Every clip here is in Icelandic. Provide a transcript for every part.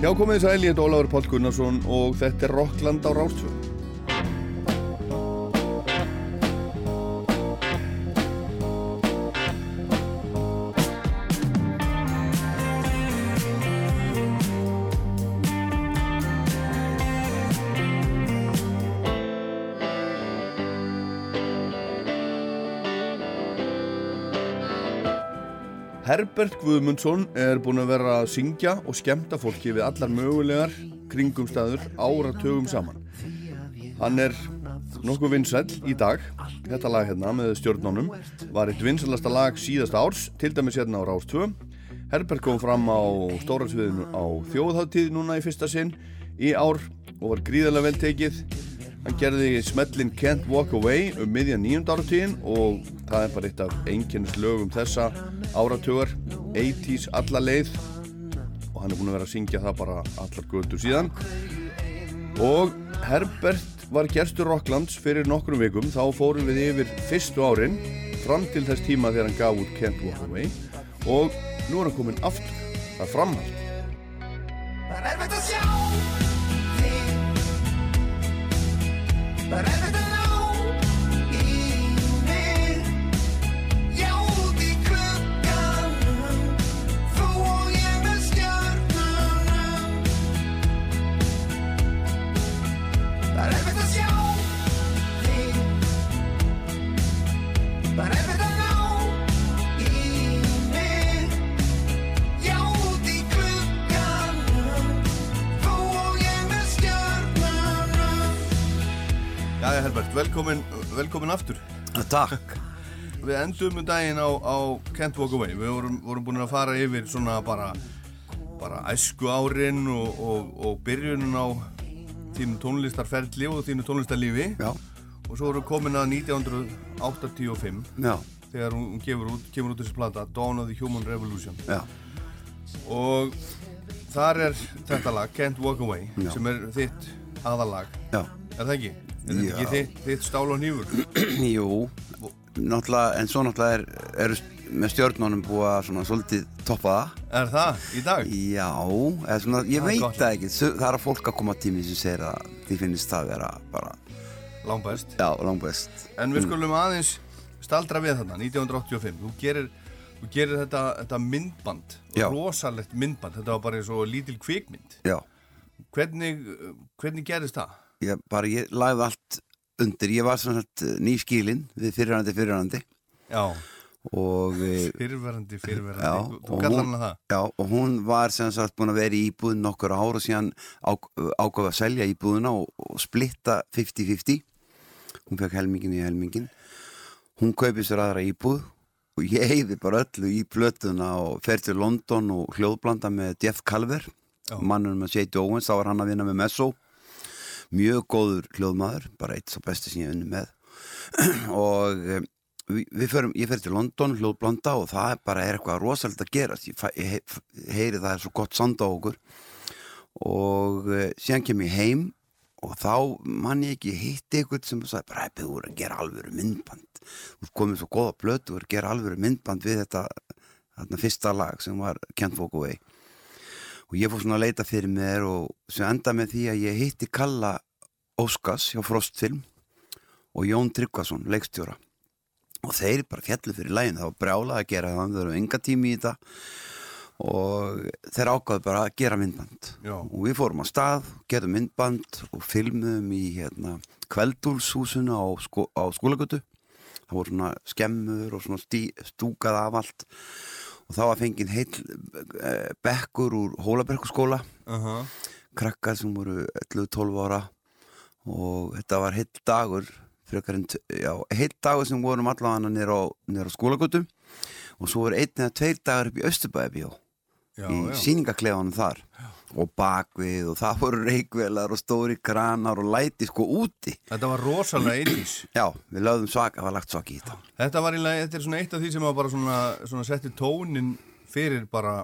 Já, komið þess að Elíð Ólafur Pál Gunnarsson og þetta er Rockland á Rástfjörn. Herbert Guðmundsson er búinn að vera að syngja og skemta fólki við allar mögulegar kringumstæður áratögum saman. Hann er nokkuð vinsæl í dag. Þetta lag hérna með stjórnánum var eitt vinsælasta lag síðasta árs, til dæmis hérna á Rás 2. Herbert kom fram á stóra sviðinu á þjóðháttíð núna í fyrsta sinn í ár og var gríðarlega vel tekið. Hann gerði smellin Can't Walk Away um miðjan nýjund áratíðin og það er bara eitt af einnkjörnuslögum þessa áratugar 80's alla leið. Og hann er búin að vera að syngja það bara allar götur síðan. Og Herbert var gerstur Rocklands fyrir nokkrum vikum. Þá fórum við yfir fyrstu árin fram til þess tíma þegar hann gaf út Can't Walk Away. Og nú er hann komin aftur það er framhald Það er erfitt að sjá Það er velkomin, velkomin aftur. Takk. Við endum um daginn á, á Can't Walk Away. Við vorum, vorum búin að fara yfir svona bara, bara æsku árin og, og, og byrjunin á þínu tónlistarferli og þínu tónlistarlífi. Já, og svo vorum við komin að 1985 já, þegar hún kemur út, kemur út þessi plata Dawn of the Human Revolution. Já. Og þar er þetta lag Can't Walk Away sem er þitt aðalag. Já, er það ekki? Er þetta ekki þitt, þitt stál og nýfur? jú. Náttúrulega, en svo náttúrulega er, er með stjórnunum búið að svona svolítið toppa það Er það? Í dag? Já, svona, ég Það veit það ekki. Það er að fólk að koma tími sem segir að því finnist það vera bara, Langbæst já, langbest. En við skulum aðeins staldra við þarna 1985 Þú gerir, þú gerir þetta, þetta myndband Já. rosalegt myndband. Þetta var bara eins og lítil kvikmynd. Já, Hvernig, hvernig gerist það? Ég bara, ég lagði allt undir. Ég var svona nýskílin við fyrirhandi fyrirhandi Já, og eh, fyrirverandi, Já, fyrirverandi Þú og kallar hún- hana það? Já, og hún var sem sagt búin að vera í íbúðin nokkur ár og síðan ákvaða að selja íbúðina og, og splitta 50-50 hún fekk helmingin í helmingin hún kaupið sér aðra íbúð og ég heiði bara öllu í plötuna og fer til London og hljóðblanda með Jeff Calver Já. mannunum með J.D. Owens, þá var hann að vinna með Messo mjög góður hljóðmaður bara eitt svo besti sem ég unni með. Og um, við, við förum, ég fer til London hljóðblanda og það er bara er eitthvað rosalega að gerast. Ég, ég he- heyri það er svo gott sand á okkur. Og uh, síðan kem ég heim og þá mann ég ekki hitti eitthvað sem sagði bara "Ebbi, þú voru að gera alvöru myndband. Þú komið svo góða blötu þú voru að gera alvöru myndband við þetta þarna fyrsta lag sem var Can't Walk Away og ég fór svona að leita fyrir mér og sem enda með því að ég hitti Kalla Óskars hjá Frostfilm og Jón Tryggvason, leikstjóra. Og þeir bara fjallu fyrir lægin það var brjálað að gera það, það eru enga tími í þetta. Og þeir ákvaðu bara að gera myndband. Já. og við fórum á stað, getum myndband og filmuðum í hérna, kveldúlshúsinu á, sko, á skólagötu það voru svona skemmur og svona stí, stúkað af allt og þá var fengið heil eh, bekkur úr Hólabergsskóla. Uh -huh. krakkar sem voru 11-12 ára. Og þetta var heill dagur en, já, heill dagur sem vorum allavega nýra á, á skólagötu. Og svo voru einn eða tveir dagar upp í Östubæðabíó Já, í já. sýningaklefanum þar og bakvið og það voru reikvelar og stóri kranar og læti sko úti. Þetta var rosalega 80s já, við lögðum svaka, það var lagt svaki í þetta. Þetta var einlega, þetta er svona eitt af því sem var bara svona, svona setti tónin fyrir bara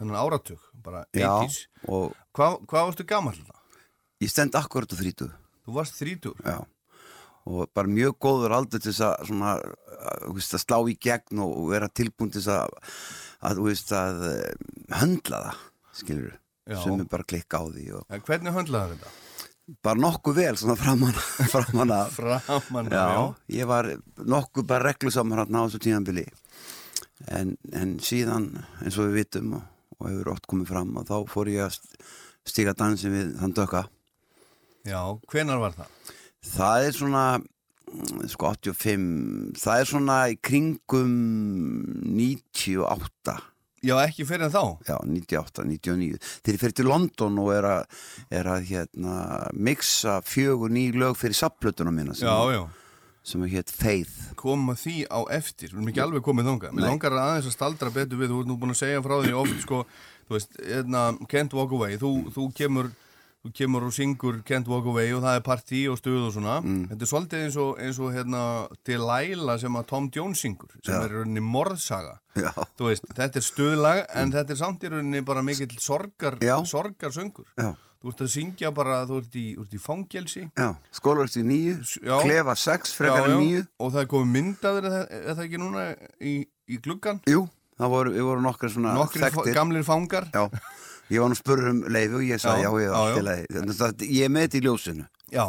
þennan áratug, bara 80s já, og Hvað, hvað varstu gammal það? ég stend akkurat á þrítuð Þú varst 30 Já, og bara mjög góður aldur til þess að, svona, að, að slá í gegn og vera tilbúin til þess að, að, að eh, höndla það, skilur Já. sem er bara klikka á því og En hvernig höndlaði þetta? bara nokkuð vel svona framan, framan af Framan, Já, ég var nokkuð bara reglusamur hann á þessu tíðanbili en, en síðan eins og við vitum og, og hefur oft komið fram og þá fór ég að st- stíga dansin við þann dökka Já, hvenar var það? það er svona sko 85 það er svona í kringum 98 Já, ekki fyrir en þá. Já, 98, 99 þegar ég fyrir til London og er að, er að hérna, mixa fjögur ný lög fyrir sapplötuna mína sem, Já, já, sem er hétt Faith. Koma því á eftir. Við erum ekki alveg komið þangað. Mér langar aðeins að staldra betur við Þú ert nú búin að segja frá því oft sko, Þú veist, hérna, Can't Walk Away. Þú, þú kemur Þú kemur og syngur Can't Walk Away og það er partí og stuð og svona. Mm. Þetta er svolítið eins og, eins og hérna, Delilah sem að Tom Jones syngur, sem Já. er rauninni morðsaga. veist, þetta er stuðlag en þetta er samt í rauninni bara mikill sorgar, Já. sorgarsöngur. já, Þú ert að syngja bara, þú ert í, í fangelsi. já skólarist í nýju, klefa sex frekar nýju Og það er komið myndaður, er það, er það ekki núna í, í gluggan? jú, það voru, við vorum nokkar svona Nokkri gamlir fangar? já, ég var nú að spurra um leifi og ég sagði Já, já, já, já, já. já. Það, ég er með þetta í ljósinu Já.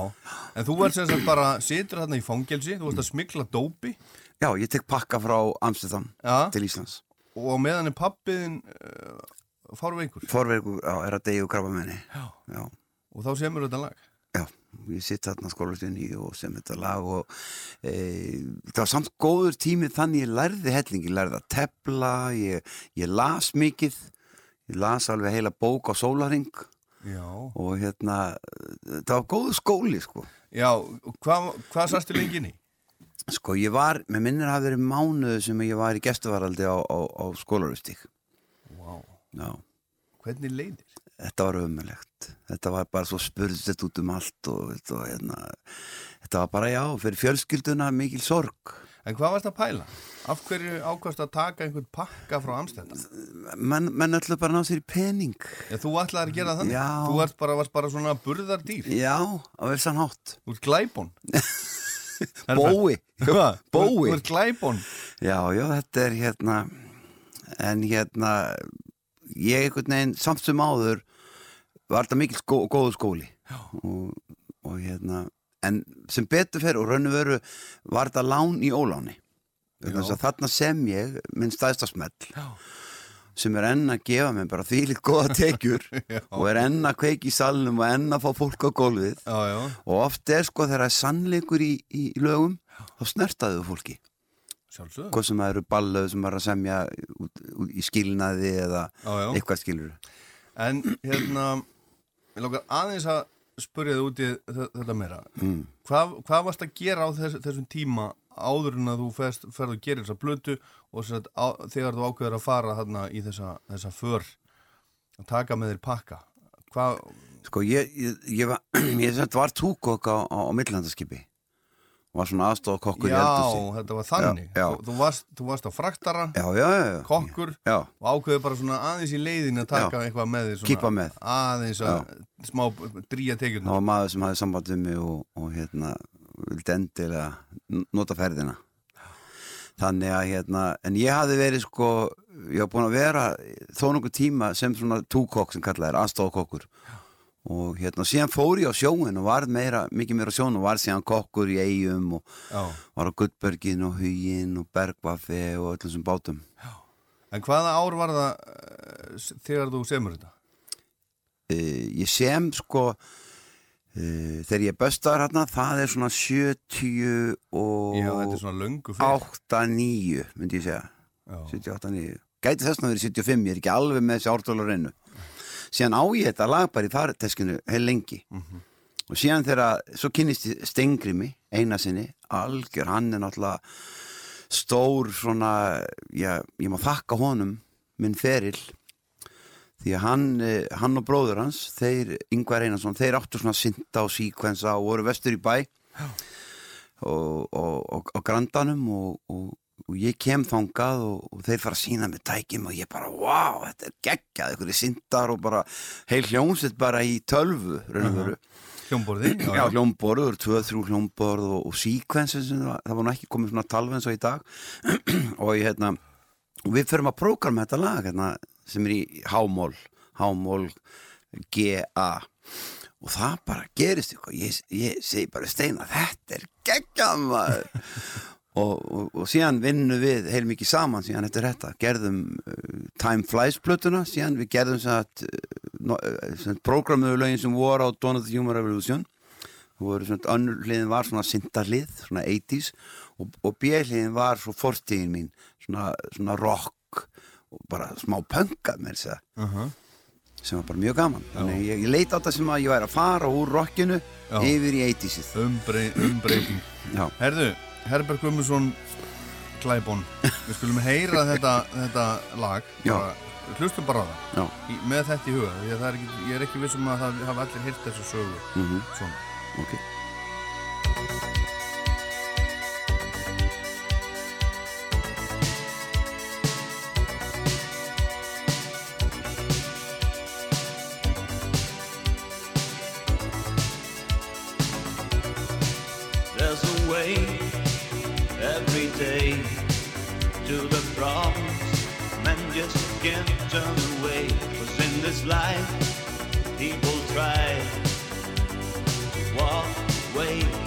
En þú ert sem sagt bara, situr þarna í fangelsi, þú ert að smikla dópi já, ég tek pakka frá Amsterdam Já. til Íslands og meðan er pappiðin uh, fárveikur forverku, já, er að degi og krabba menni Já. já, og þá semur þetta lag. já, ég sitt þarna skólastinni og sem þetta lag og e, það var samt góður tími þannig ég lærði helling, ég lærði að tepla ég, ég las mikið ég las alveg heila bók á sólaring Já. og hérna það var góður skóli sko Já, hvað, hvað sastu lengi inn í? sko ég var, með minnir að hafa verið mánuðu sem ég var í gestuvaraldi á, á, á skólarustík já, Hvernig leiðir? þetta var ömulegt þetta var bara svo spurðsett út um allt og, og hérna þetta var bara já, fyrir fjölskylduna mikil sorg En hvað varst að pæla? Af hverju ákvæmst að taka einhvern pakka frá Amsterdam? menn, menn öllu bara ná sér í pening Já, þú ætlaði að gera þannig? Já. Þú ert bara, varst bara svona burðardýr? já, á vissan hátt Þú ert glæbón? bói, Hvað? Bói. Þú ert glæbón? já, já, þetta er hérna en hérna ég einhvern veginn, samt sem áður var þetta mikil skó, góðu skóli Já. og, og hérna en sem betur fer og raun og veru var þetta lán í óláni Já. þarna sem ég minn stæðsta smell Já. sem er enn að gefa mér bara þvílíkt góða tekjur Já. og er enn að kveiki í salnum og enn að fá fólk á gólfið Já, já. og oft er sko þegar það er sannleikur í, í lögum þá snertaðu fólki hvað sem eru ballöð sem er að semja út, út í skilnaði eða Já, já. eitthvað skilur En hérna, ég lókar aðeins að spurja þið út í þe- þetta meira. mm. Hvað, hvað varst að gera á þess, þessum tíma áður en að þú ferð, að gera þessa blötu og sagt, á, þegar þú ákveður að fara þarna í þessa, þessa för að taka með þér pakka? Hvað, sko ég, ég, ég var, ég var túkokk á, á, á millandaskipi var svona aðstofakokkur í já, eldhúsi þetta var þannig. Já, já. Þú, varst, þú varst á fraktara, já, já, já, já. kokkur já, og ákveður bara svona aðeins í leiðin að taka eitthvað með. Svona, Kippa með. Aðeins að smá dríja það tekjurna. var maður sem hafði samband við mig og, og hérna vildi endilega nota ferðina þannig að hérna en ég hafði verið sko ég hafði búin að vera þó nokkuð tíma sem svona túkokk sem kallað er aðstofakokkur og hérna síðan fór ég á sjóin og var meira, mikið meira á sjóin og var síðan kokkur í eigum og Já. var á Guttbergin og Hugin og Bergvaffi og öllum sem bátum En hvaða ár var það s- þegar þú semur þetta? uh, ég sem sko uh, þegar ég böstar hérna það er svona 70 og Já, þetta er svona löngu fyrir. 8-9 myndi ég segja Já. 78-9 gæti þess að vera 75, ég er ekki alveg með þessi ártólar reynu síðan á ég þetta lag bara í farteskinu heil lengi. Og síðan þegar, svo kynnist ég Stengrimi eina sinni, algjör hann er náttúrulega stór svona, já, ég má þakka honum minn feril því að hann, eh, hann og bróður hans þeir, Yngvar Einarsson, þeir áttu svona synda og síkvensa og voru vestur í bæ og, og, og, og grandanum og, og, ég kem þangað og, og þeir fara að sína með tækjum og ég bara, wow, þetta er geggjað. Einhverju syndar og bara heil hljómsett bara í tölvu raun og veru. Hljómborði? Já, hljómborð, það eru tvö, þrjú hljómborð og, og síkvensin það, var nú ekki komið svona talve eins og í dag. Og ég, hérna, og við förum að prógrama þetta lag hérna, sem er í hámól hámól, G-A. Og það bara gerist eitthvað. Ég, ég segi bara steina, þetta er geggjað maður og, og, og síðan vinnum við heil mikið saman síðan eftir þetta, gerðum uh, Time Flies plötuna, síðan. Við gerðum satt, uh, uh, programmuðu lögin sem voru á Dawn of the Human Revolution. Það voru svona, önnur hliðin var svona syndarlið, svona 80s og, og B-hliðin var svo fortíðin mín svona, svona rock og bara smá punkað með þess að uh -huh. sem var bara mjög gaman. Þannig ég, ég leit á þetta sem að ég væri að fara úr rockinu Já. yfir í 80sið Umbrey, umbreyting. Herðu, Herbert Guðmundsson Klæbón Við skulum heyra þetta, þetta lag. Bara, Hlustum bara á það. Já, í, Með þetta í huga það er ekki, Ég er ekki vissum að það hafa allir heyrt þessu sögu mhm, Svona. Ok problems men just can't turn away. Cause in this life, people try to walk away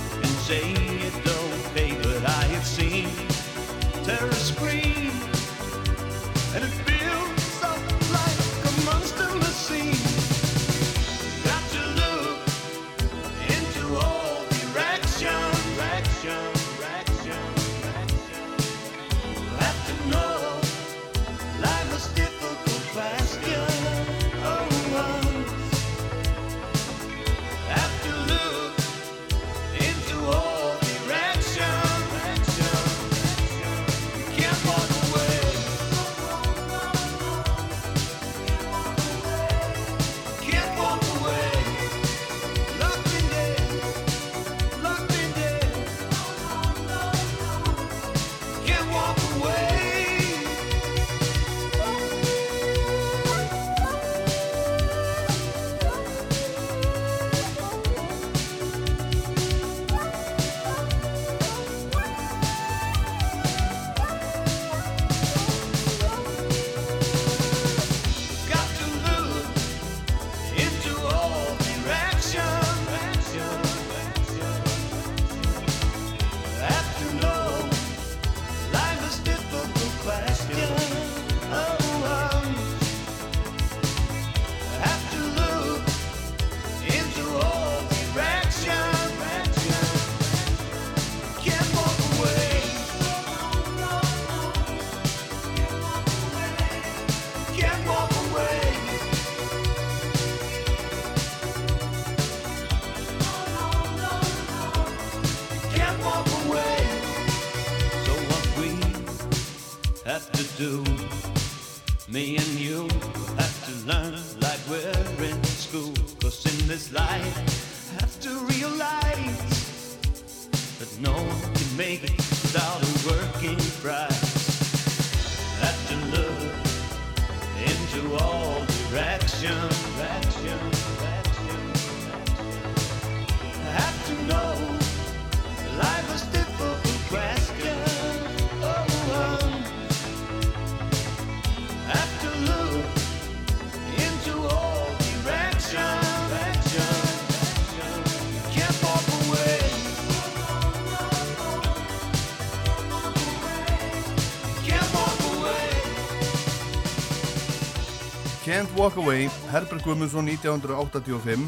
Walk Away, Herbert Guðmundsson 1985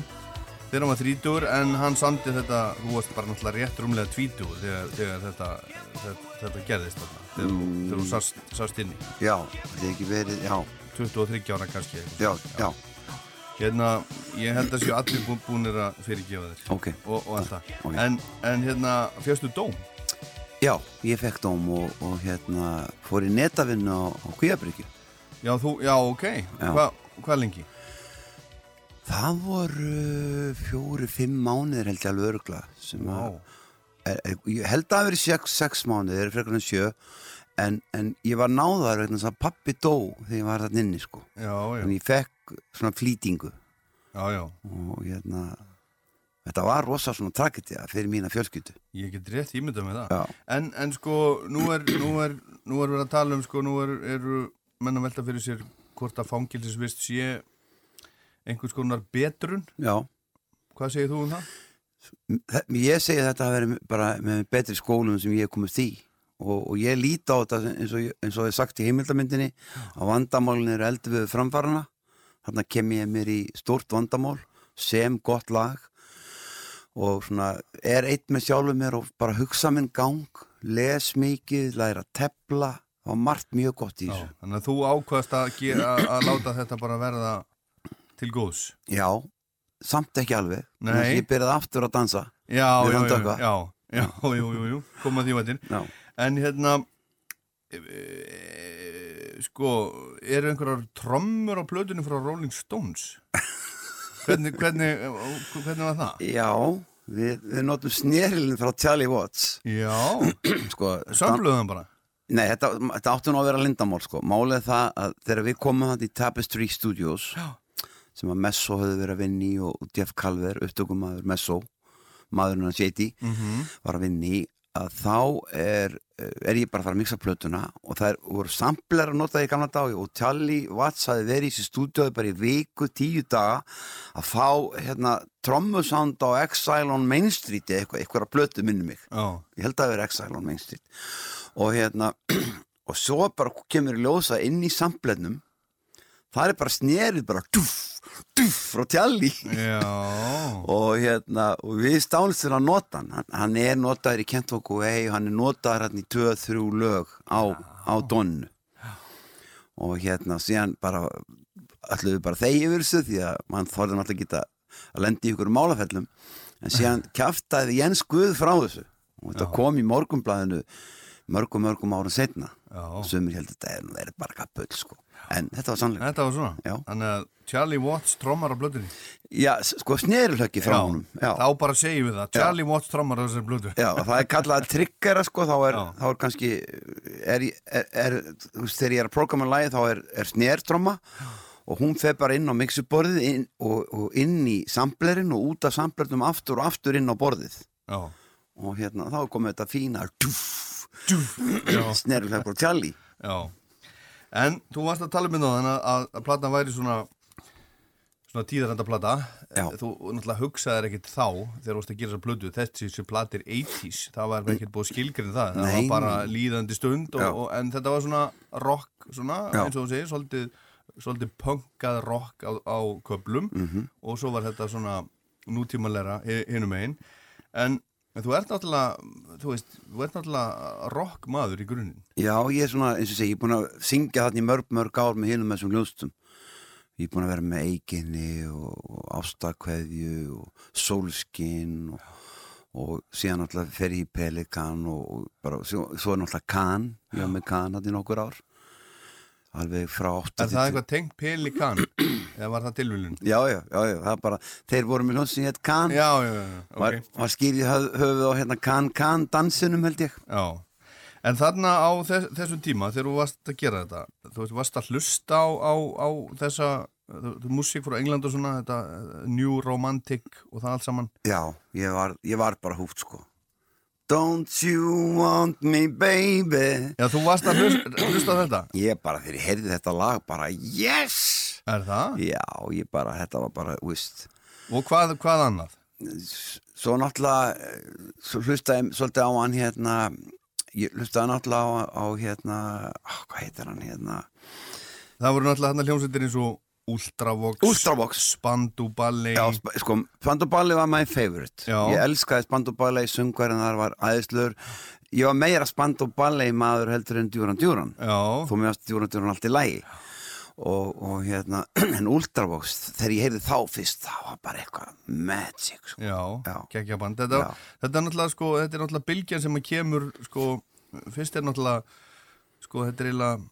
þegar hann var 30 en hann samti þetta, þú varst bara náttúrulega rétt rúmlega 20 þegar, þegar þetta, þetta, þetta gerðist þarna, þegar, þú- þegar þú sast, sast inni. Já, það er ekki verið, já, 23 ára kannski. Já, já, hérna, ég held að séu allir bú- búnir að fyrirgefa þér. Ok. Og, og allt það, Ok. en, en hérna fjöstu dóm, Já, ég fekk dóm og, og hérna fór í netavinnu á, á Kvíabryggju. Já þú, já ok. Já. Hva, hvað lengi? Það voru fjóri, fimm mánuðir held ég alveg örgla sem að, Vá. er, er, ég held að það verið sex, sex mánuðir, frekar en sjö en, en ég var náðar vegna þess að pappi dó þegar ég var þarna inni sko. Já, já, en ég fekk svona flýtingu. Já, og hérna þetta var rosa svona tragedía fyrir mína fjölskyldu. Ég get rétt ímyndað með það. En, en sko, nú er, nú er nú er verið að tala um, sko, nú er, eru menn að velta fyrir sér hvort að fangilsisvist sé einhvers konar betrun, Já, hvað segir þú um það? Ég segi að þetta að vera bara með betri skólum sem ég hef komist í og, og ég líti á þetta eins og, eins og ég sagt í heimildamyndinni að vandamálin eru eldur við framfarana þarna kem ég mér í stórt vandamál sem gott lag. Og svona er eitt með sjálfum mér og bara hugsa minn gang les mikið, læra að tepla var margt mjög gott í Já, þessu þannig að þú ákvaðst að, gera, að láta þetta bara verða til góðs. Já, samt ekki alveg Nei. Þannig að ég byrjaði aftur að dansa Já, já, já, já, já, jú, jú, jú, koma því vætir. Já, En hérna, e, e, sko, eru einhverjar trommur á plötunni frá Rolling Stones? Hvernig, hvernig, hvernig var það? Já við, við notum snerilin frá Charlie Watts Já, sko, sömluðum bara. Nei, þetta, þetta áttu nú að vera lindamál sko. Málið er það að þegar við komum hann í Tapestry Studios Já. sem að Messo höfðu verið að vinni og Jeff Calver, upptökumæður Messo maðurinn hans J.D. Mm var að vinni að þá er, er ég bara að fara að mixa plötuna og það er, voru sampler að nota í gamla dag og Charlie Watts hafi verið í þessi stúdíói bara í viku, tíu daga að fá hérna trommusound á Exile on Main Street eitthvað, eitthvað að plötu minni mig Já, ég held að það veri Exile on Main Street og hérna og svo bara kemur ljósa inn í samplennum það er bara snerið bara duff, duff frá tjalli. Og hérna og við stálst til að nota hann. Hann, hann er notaður í Kent Walk Away og hann er notaður hérna í 2-3 lög á, á donnu. Og hérna síðan bara ætluðu bara þegi yfir þessu því að mann þorði náttúrulega ekki að lendi í ykkur málafellum. En síðan kjaftaði Jens Guð frá þessu. Og þetta kom í morgumblæðinu mörgum mörgum árum setna já. sumir held þetta er verið bara kapull sko en þetta var sannlega Þetta var svona. Já. Þannig að Charlie Watts trommar á blötunni. já, sko snerilöggi frá já. Þá bara segjum við það. Charlie Watts trommar á þessari blötu. Já, það er kallað að triggera sko, þá er, Já. þá er kannski er, er, þegar ég er að prógrama lagi þá er, er snertromma og hún fer bara inn á mixuborðið inn, og, og inn í samplerinn og út af samplernum aftur og aftur inn á borðið Já. og hérna þá komið þetta fína Já. Snerrulegur og tjalli. Já. En þú varst að tala um þetta þannig að, að platan væri svona svona tíðarenda plata Já. þú náttúrulega hugsaðir ekkert þá þegar þú varst að gera þessa plötu þessi sem platir 80s það var ekkert búið skilgrinn það. Það var bara líðandi stund og, og, en þetta var svona rock svona, eins og þú segir, svolítið svolítið punkað rock á, á köplum Mhm. og svo var þetta svona nútímalega hinum einn en, en þú ert náttúrulega þú veist, þú ert náttúrulega rock maður í grunninn Já, ég er svona, eins og segi, ég er búin að syngja þarna í mörg, mörg ár með hinum þessum ljóðstum. Ég er búin að vera með eiginni og, og ástakveðju og sólskinn og, og síðan náttúrulega fer ég í Pelikan og, og bara, svo, svo er náttúrulega Kan, ég var með Kan þarna í nokkur ár. Alveg frá 8 Er það eitthvað tengt pelikan? Eða var það tilvílun? Já, já, já, já, það bara, þeir voru með hljóðsinn hétt Kan. Já, já, já, Var, ok. var skýrið höf, höfuð á hérna Kan Kan dansinum held ég. Já. En þarna á þess, þessum tíma, þegar þú varst að gera þetta, þú varst að hlusta á, á, á þessa músík frá England og svona, þetta eh, New Romantic og það allt saman. Já, ég var, ég var bara húft sko Don't you want me baby Já, þú varst að hlusta, þetta? Ég bara þegar ég heyrði þetta lag bara yes Er það? Já, ég bara, þetta var bara, víst Og hvað, hvað annað? Svo náttúrulega eh, Svo hlustaði svolítið á hann hérna Ég hlustaði náttúrulega á, á hérna á, Hvað heitir hann hérna Það voru náttúrulega þarna hljómsveitir eins og Ultravox, Ultravox. Spandu Ballet. Já, sp- sko, Spandubali var my favorite Já. Ég elskaði Spandubali, sungvarinn þar var æðislur Ég var meira Spandubali maður heldur en Djúran Djúran Já, þó mér varst Djúran Djúran allt í lægi og, og hérna en Ultravox, þegar ég heyrði þá fyrst það var bara eitthvað magic sko. já, geggja band. Þetta, þetta er náttúrulega, sko, þetta er náttúrulega bylgjan sem að kemur, sko, fyrst er náttúrulega, sko, þetta er eiginlega,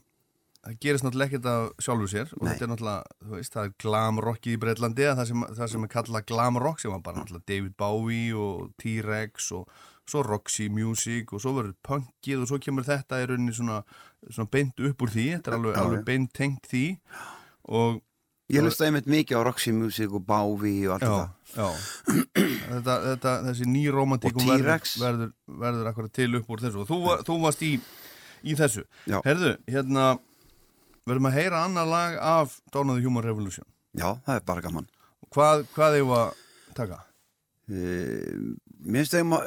það gerist náttúrulega ekkert af sjálfu sér og Nei. þetta er náttúrulega, þú veist, það er glam rockið í Breitlandi, það sem, það sem er kallað glam rock sem var bara náttúrulega David Bowie og T-Rex og svo Roxy Music og svo verður punkið og svo kemur þetta í rauninni svona, svona beint upp úr því, þetta er alveg, alveg beint tengt því og ég hlustaði einmitt mikið á Roxy Music og Bávi og allt já, þetta já. þetta, þetta, þessi ný romantíkum Og verður, T-Rex. verður, verður akkurat til upp úr þessu og þú, var- þú varst í, í þessu Já. Herðu, hérna verðum að heyra annar lag af Dawn of the Human Revolution. Já, það er bara gaman. Hvað, hvað við að taka? Uh, Mér finnst þeim að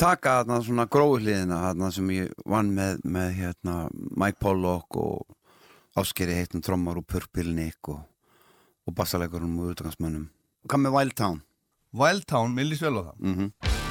taka þarna svona gróðliðina þarna sem ég vann með, með hérna, Mike Pollock og Áskeri heitnum trommar og Purpilnik og, og og utagansmönnum og hvað með Wild Town? Wild Town, mér líst vel á það. Mm Get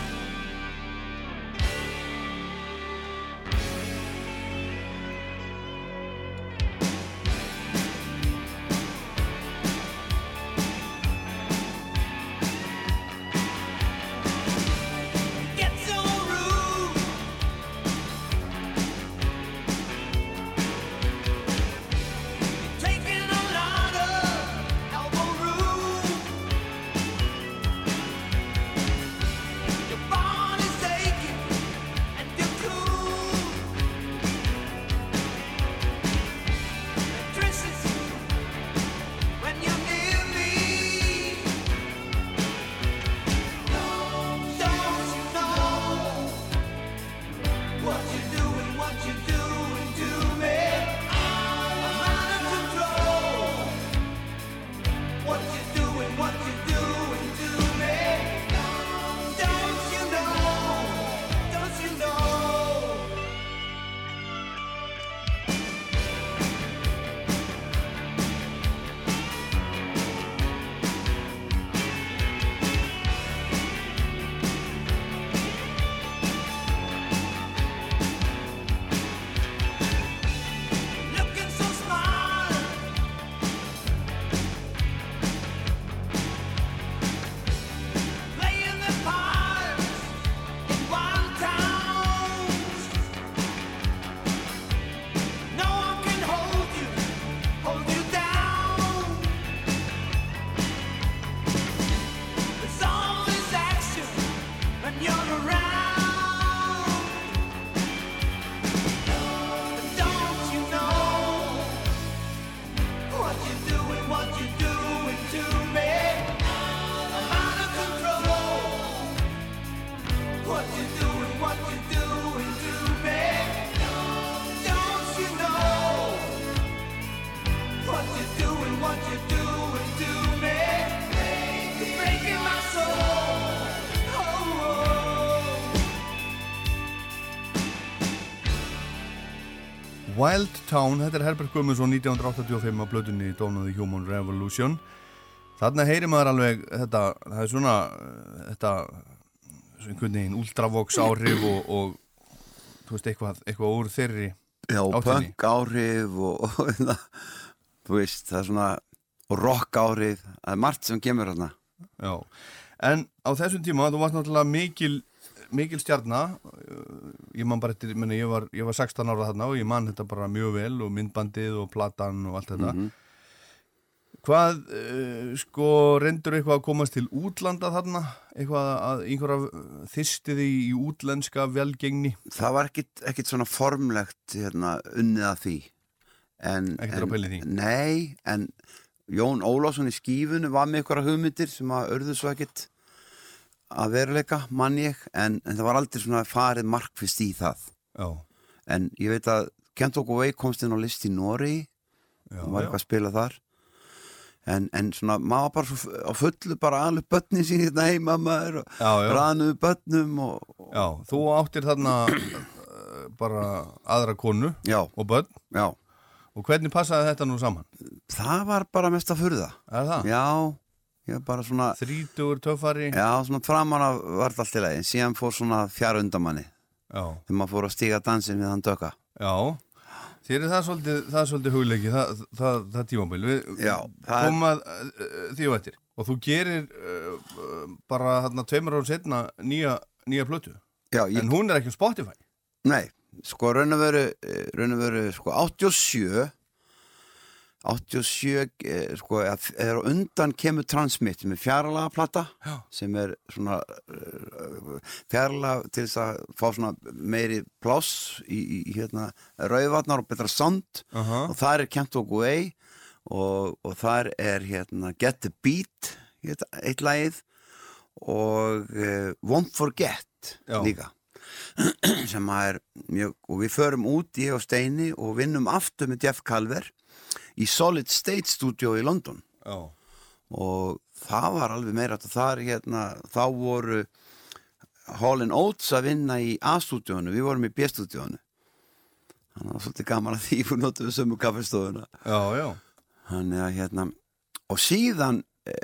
Town, þetta er Herbert Guðmundsson 1985 á blöðunni Dawn of the Human Revolution. Þarna heyrir maður alveg þetta, það er svona uh, þetta, svona einhvern veginn ultravox áhrif og, og þú veist, eitthvað, eitthvað úr þeirri Já, punk áhrif og, og hérna, þú veist, það er svona og rock áhrif, það er margt sem kemur hérna Já, en á þessum tíma þú varst náttúrulega mikil mikil stjarnar ég man bara eftir, meni, ég, var, ég var 16 ára þarna og ég man þetta bara mjög vel og myndbandið og platan og allt þetta Hvað, uh, sko, reyndur eitthvað að komast til útlanda þarna? Eitthvað að einhverja þyrstið í útlenska velgengni? það var ekkit, ekkit svona formlegt hérna, unnið að því en, Ekkert pæla í því? Nei, en Jón Ólafsson í skífunu var með ykkur hugmyndir sem að örðu svo ekkit að veruleika, mann ég en, en það var aldrei svona farið markfist í það. Já, en ég veit að Kent okkur vei komst inn á list í Nóri og var eitthvað að spila þar. En, en svona, maður bara svo á fullu bara alveg börnin sín hérna heima maður og raðnuðu börnum og, og Já, þú áttir þarna uh, bara aðra konu já, og börn. Já. Og hvernig passaði þetta nú saman? það var bara mest að furða það? já, ég var bara svona Þrítugur töffari? já, svona framan af var þetta allt í lagi síðan fór svona fjara undamanni þegar maður fór að stíga dansin við hann döka já. Þér er það svolítið, það er svolítið hugleiki, það, það, það tímabil. Við Já, það er- komum að uh, því og eftir. Og þú gerir uh, bara hérna tveimur árum setna nýja, nýja plötu. já, ég, En hún er ekki á Spotify. nei, sko eh, raun og veru, sko 87 87 eh, sko, á undan kemur Transmit með fjarlaga plata Já. sem er svona uh, fjarlaga til þess að fá svona meiri pláss í, í hérna rauðvatnar og betra sound Uh og þar er Kent og Way og, og þar er hérna Get the Beat heit- eitt lagið og uh, Won't Forget Já. líka sem er mjög og við förum út ég og Steini og vinnum aftur með Jeff Calver í Solid State Studio í London. Já. og það var alveg meira er hérna, þá voru Hall Oates að vinna í A-stúdíónu, við vorum í B-stúdíónu þannig að það var svolítið gaman að því fyrir notuðu sömu kaffestofuna Já, já. Þannig að hérna og síðan e,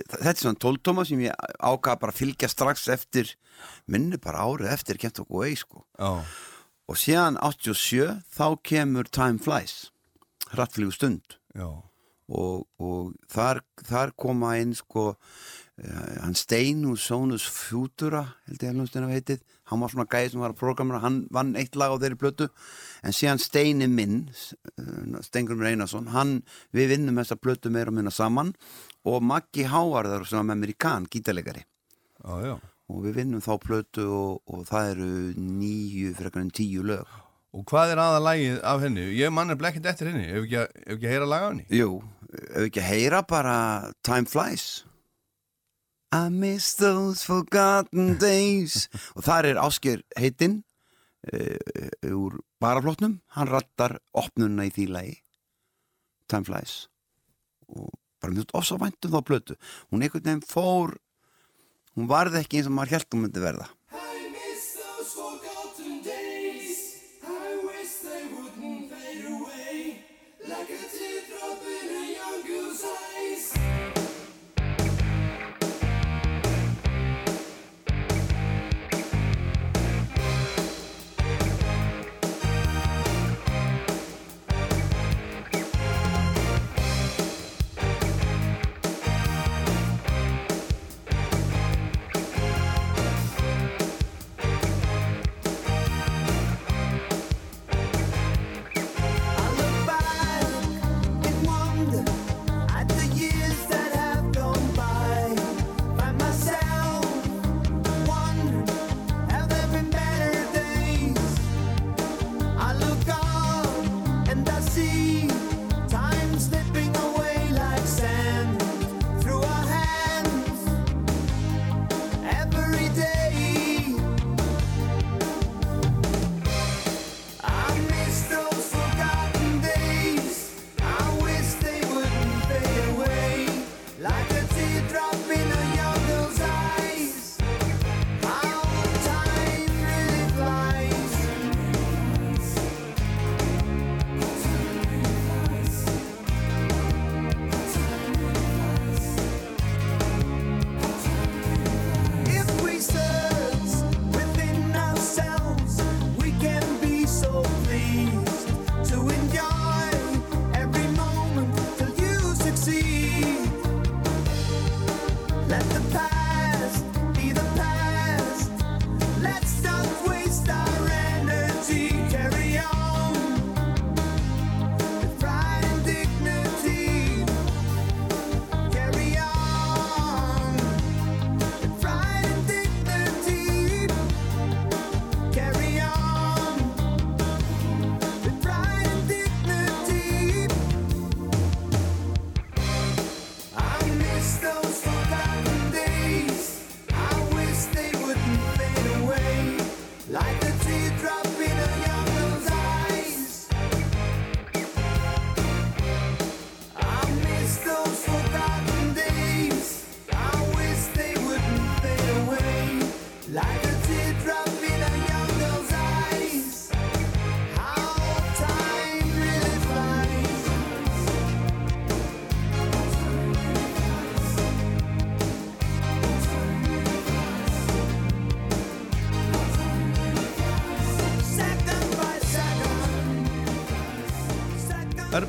þetta er svona tóltóma sem ég ákvað bara að fylgja strax eftir minni bara árið eftir kent okkur vei sko. Já, og síðan 87 þá kemur Time Flies hrattflígu stund. Og, og þar, þar koma inn sko uh, hann Steinus Sónus Futura held ég að hljómsdina heitið. Hann var svona gæði sem var að programmera hann vann eitt lag á þeirri blötu en síðan Steini minn uh, Steingrumur Einarsson hann, við vinnum þessa blötu meira og minna saman. Og Maggi Hávarðar sem var með Kahn, gítalegari Já, já. og við vinnum þá blötu og, og það eru nýju frekar en tíu lög Og hvað er aða lagið af henni? Ég mann er blekkit eftir henni, ef ekki, að- ef ekki að heyra laga af henni. Jú, ef ekki að heyra bara Time Flies. I miss those forgotten days. Og þar er Ásker heitinn uh, úr baraflótnum hann rattar opnuna í því lagi. Time Flies. Og bara mjög ofsavæntum þá plötu. Hún einhvern veginn fór hún varði ekki eins og maður held hún myndi verða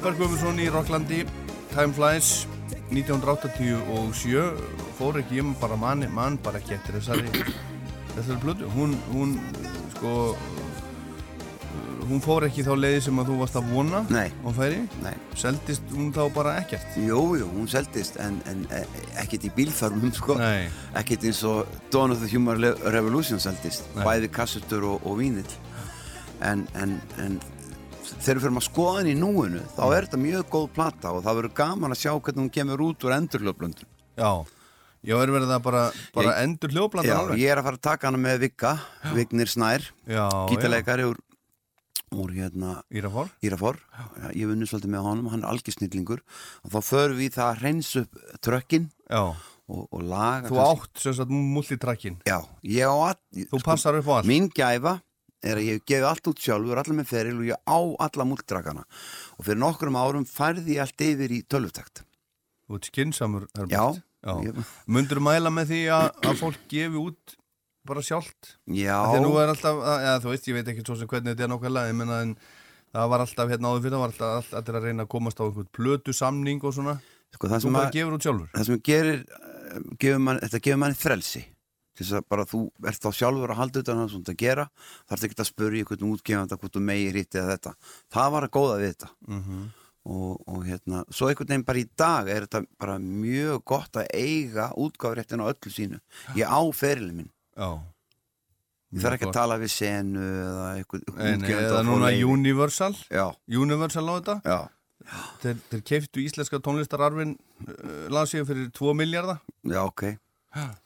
Herbert Guðmundsson í Rocklandi, Time Flies, 1987, fór ekki, ég bara mann, mann bara ekki eftir þessari, þessari blödu. Hún, hún, sko, hún fór ekki þá leiði sem að þú varst að vona Nei. og færi. Nei. Seldist hún þá bara ekkert? Jú, jú, hún seldist en, en ekkert í bílfarmum sko ekkert eins og Dawn of the Human Revolution seldist Nei. bæði kassutur og, og vínill en, en, en þegar við fyrir að skoða henni í núinu þá er þetta mjög góð plata og það verður gaman að sjá hvernig hún kemur út úr endurlöflöndun Já, ég var verið að bara, bara Ég- endur hljóðblanda Já, alveg. ég er að fara að taka hana með Vigga Vignir Snær, Já, gítarleikari úr, úr hérna Írafár. Írafór, Já, ég vunni svolítið með honum, hann er algjör snillingur og þá förum við það að hreinsa upp trökkin Já, og, og laga þú átt sem sagt multitrakkin Já, ég á all Þú passar upp á allt. Mín gæfa er að ég hef gefið allt út sjálfur, allar með feril og ég á alla múltrakana og fyrir nokkrum árum færði ég allt yfir í tölvutakt. Þú ert skinsamur Já, Já. Mundur mæla með því að, að fólk gefi út bara sjálft? Já. Alltaf, að, ja, þú veist, ég veit ekki svo sem hvernig þetta er nákvæmlega, ég menna en það var alltaf hérna áður fyrir, það var alltaf all- allir að reyna að komast á einhvern plötu samning og svona, sko, þú bara gefur út sjálfur. það sem gerir gefur man, þetta gefur manni frelsi til þess að bara þú ert þá sjálfur að halda utan það sem þetta gera, þarf ekki að spurja einhvern útgefanda hvort þú megi hitt eða þetta. Það var að góða við þetta. Mm og, og hérna, svo einhvern veginn bara í dag er þetta bara mjög gott að eiga útgáfréttin á öllu sínu ég á ferilin minn Já. Ég þarf ekki að tala við senu eða nei, útgefanda eða að núna. Universal, Já, Universal á þetta, já, þeir, þeir keiftu íslenska tónlistararfin uh, landsíðu fyrir 2 miljardar. já, ok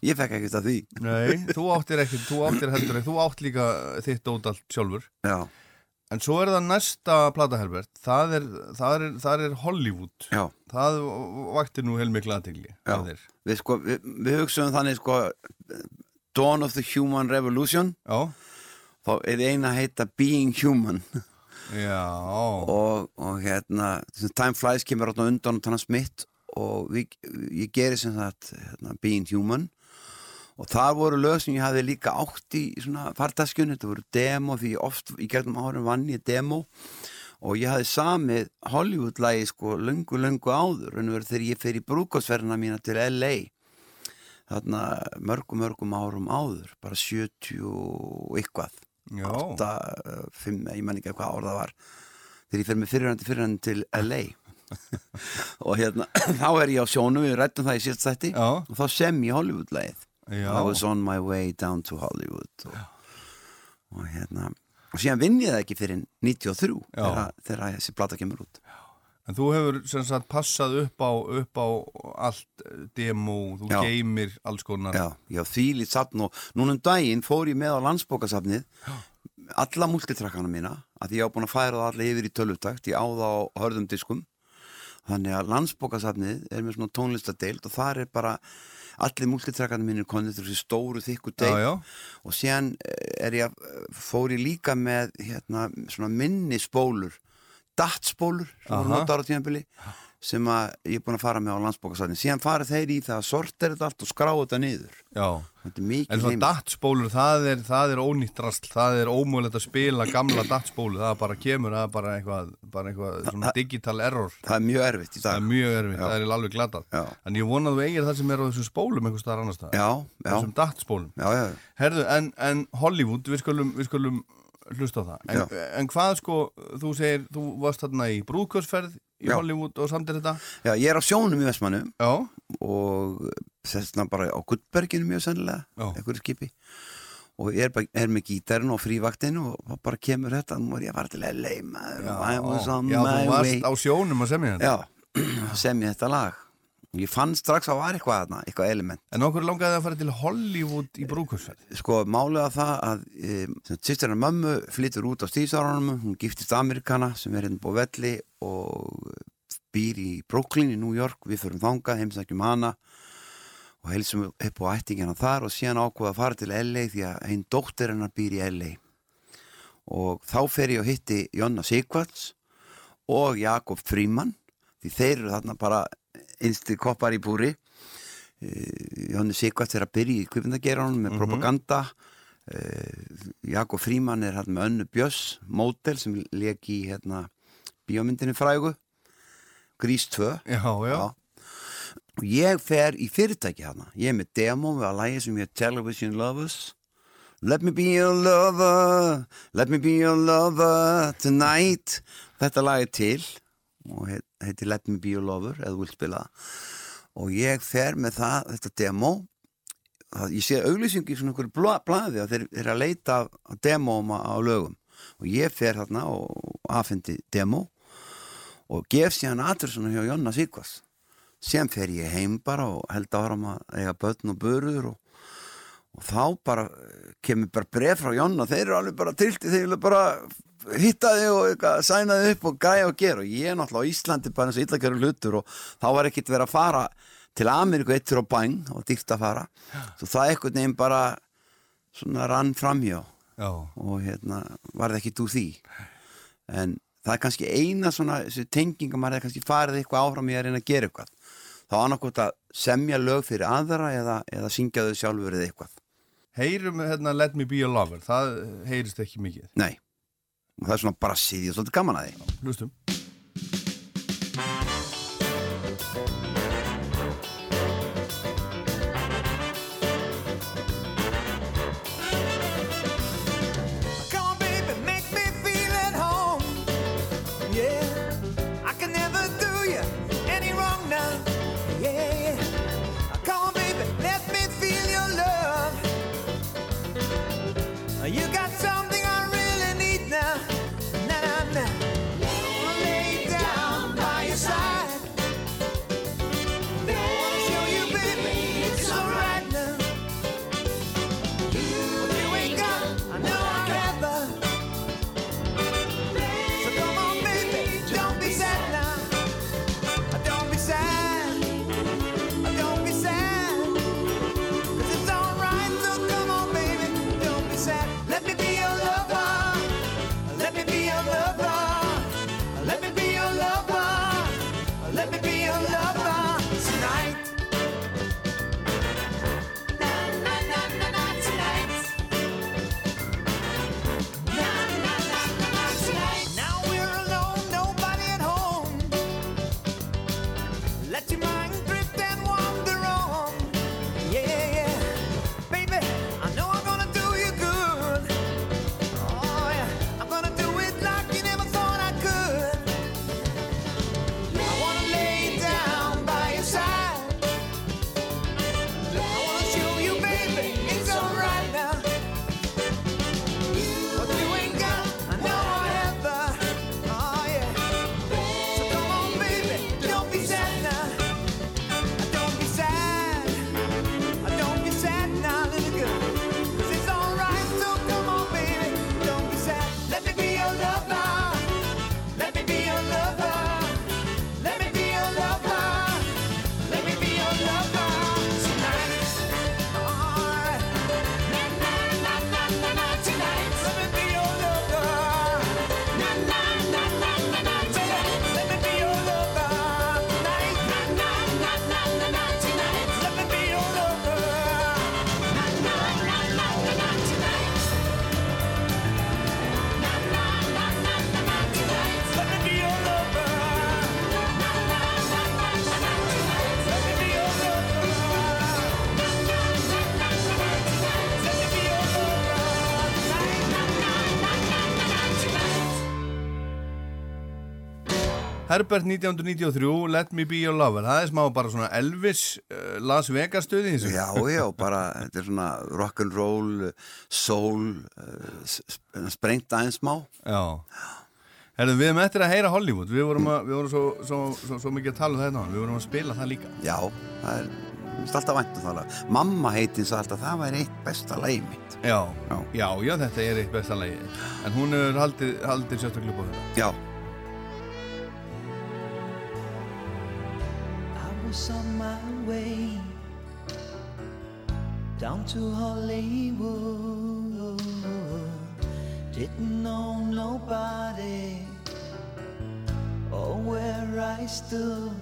Ég fekk ekkert að því Nei, þú áttir ekki, þú áttir heldur ekki, þú átt líka þitt út allt sjálfur. Já, En svo er það næsta plata, Herbert, það er, það er, það er Hollywood. já, Það vakti nú heilmikla aðtegli. Já. við sko við, við hugsaum þannig sko Dawn of the Human Revolution Já, þá er eina að heita Being Human já, og, og hérna Time Flies kemur átna undan og tannar smitt og við, ég geri sem það hérna, Being Human. Og það voru lög sem ég hafði líka átt í svona fartaskjun, þetta voru demo því oft í gegnum árum vann ég demo. Og ég hafði samið Hollywood-lægi sko löngu, löngu áður. En verið þegar ég fer í brúkásferðina mína til LA þarna mörgum, mörgum árum áður. Bara 70 og já. 8, 5, ég man ekki hvað ár það var. Þegar ég fer með fyrirhandi fyrirhandi til LA og hérna þá er ég á sjónu, við rættum það í síðast þætti Já. og þá sem ég Hollywood-lægið Já. I was on my way down to Hollywood og, og hérna og síðan vinn ég það ekki fyrir 93 Já. þegar, þessi plata kemur út En þú hefur sem sagt passað upp á, upp á allt eh, demo, þú Já. geymir alls konar. Já, já þvílít safn og núna um daginn fór ég með á landsbókasafnið alla multitrakkana mína að ég á búin að færa það alla yfir í tölvutakt ég á það á hörðum diskum þannig að landsbókasafnið er með svona tónlistadeild og þar er bara allir multitrakkana mínir konið þessi stóru þykku já, deil já. og síðan eh, er ég, fór ég líka með hérna, svona minni spólur dattspólur sem voru notar á tímabili sem að ég er búin að fara með á landsbókasafnið síðan fara þeir í það að sortera þetta allt og skrá þetta niður já. Þetta er En svona dattspólur, það er, það er ónýtt rastl, það er ómögulegt að spila gamla dattspólu, það bara kemur, það er bara eitthvað, bara eitthvað svona digital error. Það er mjög erfitt í Það dag er mjög erfitt, Já. það er alveg glatað. En ég vona að þú eigir það sem er á þessum spólum einhvers staðar annars já, Þessum dattspólum. já, já, Herðu, en, en Hollywood, við skulum, við skulum hlusta á það. En, en hvað sko, þú segir, þú varst þarna í brúðkjörsferð í Já. Hollywood og samtir þetta? já Ég er á sjónum í Vestmannu Já, og þessna bara á Guttberginu mjög sennilega einhverju skipi og ég er, bara, er með gítarinn og frívaktinu og bara kemur þetta, nú er ég að fara til was on já, þú way varst á sjónum að semja þetta. Já, sem ég þetta lag ég fann strax að það var eitthvað þarna, eitthvað element. En okkur langaði að fara til Hollywood í brúðkjörsferð? sko málega það að e, sýstirna mömmu flytur út á stíðsárunum hún giftist Amerikana sem er hérna búið velli og býr í Brooklyn í New York. Við förum þangað, heimsækjum hana og heilsum upp á ættingina þar og síðan ákveða að fara til LA því að einn dóttir hennar býr í LA og þá fer ég og hitti Jonna Sigvarts og Jakob Fríman því þeir eru þarna bara einstu koppar í búri Eh, Jónni Sigvart er að byrja í kvipundageranum með propaganda. Uh, Jakob Fríman er hérna með önnu Bjöss mótel sem leik í hérna bíómyndinni frægu. Grís 2 Já, já. og ég fer í fyrirtæki hérna ég er með demo við að lægi sem ég Television Lovers. Let me be your lover. Let me be your lover tonight. Þetta lag er til og heit- heitir Let me be your lover eða vilt spila. Og ég fer með það, þetta demo það, ég sé auglýsingi í svona einhverju bla, blaði að þeir eru að leita demóum á lögum. Og ég fer þarna og afhendi demo og gef síðan aðressuna hjá Jonna Sigvars sem fer ég heim bara og held áram að eiga börn og börur og, og þá bara eh, kemur bara bref frá Jonna þeir eru alveg bara trilti þeir eru bara hittaði og eitthvað, sænaði upp og græði og gera. Og ég er náttúrulega á Íslandi bara eins og illa gerur hlutur og þá var ekkert verið að fara til Ameríku eittur og bæn og dýrt að fara. Svo það eitthvað nefn bara svona rann framhjá Já, og hérna varð ekki úr því. En það er kannski eina svona þessi tenging að maður er kannski farið eitthvað áfram í að reyna að gera eitthvað. Þá annarkot að semja lög fyrir aðra eða, eða syngja þau sjálfur eða eitthvað. Heyrum hérna Let Me Be Your Lover, það heyrist ekki mikið. nei, og það er svona bara síðið svolítið gaman að því Hlustum. Herbert 1993, Let Me Be Your Lover. Það er smá bara svona Elvis uh, Las Vegas stuði Já, já, bara, þetta er svona rock'n'roll, soul, uh, sprengt aðeins smá. Já. Herðu, við erum eftir að heyra Hollywood. Við vorum, að, við vorum svo, svo, svo, svo mikið að tala um þetta. Við vorum að spila það líka. Já, það er, alltaf væntum það lag. Mamma heitin sagði alltaf, það væri eitt besta lagi mitt. Já, Já. já, já, þetta er eitt besta lagi en hún hefur haldið, haldið sérstaklega þetta. Já, was on my way down to Hollywood. Didn't know nobody or where I stood.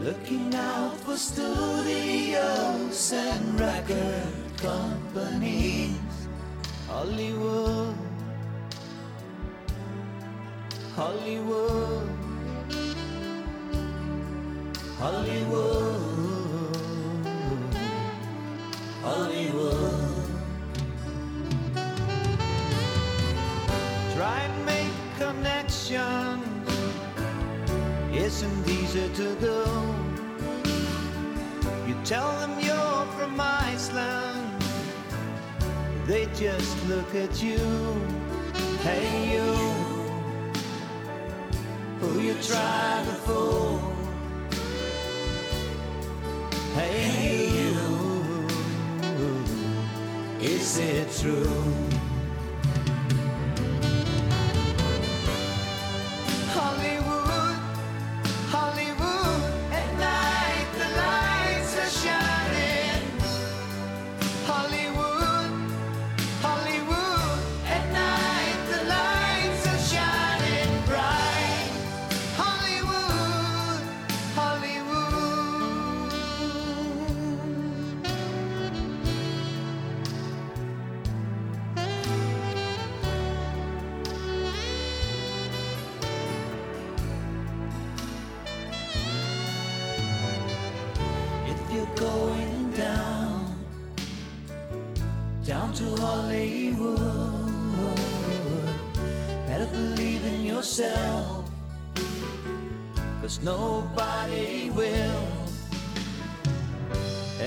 Looking out for studios and record companies. Hollywood, Hollywood. Hollywood, Hollywood. Try and make connections. Isn't easy to do. You tell them you're from Iceland. They just look at you. Hey you, who you try to fool. Hey you, is it true?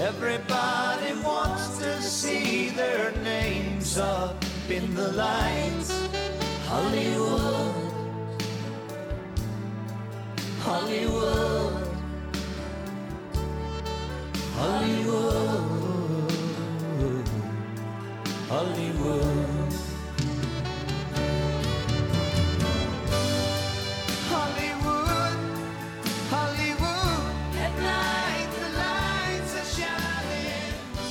Everybody wants to see their names up in the lights. Hollywood. Hollywood. Hollywood. Hollywood.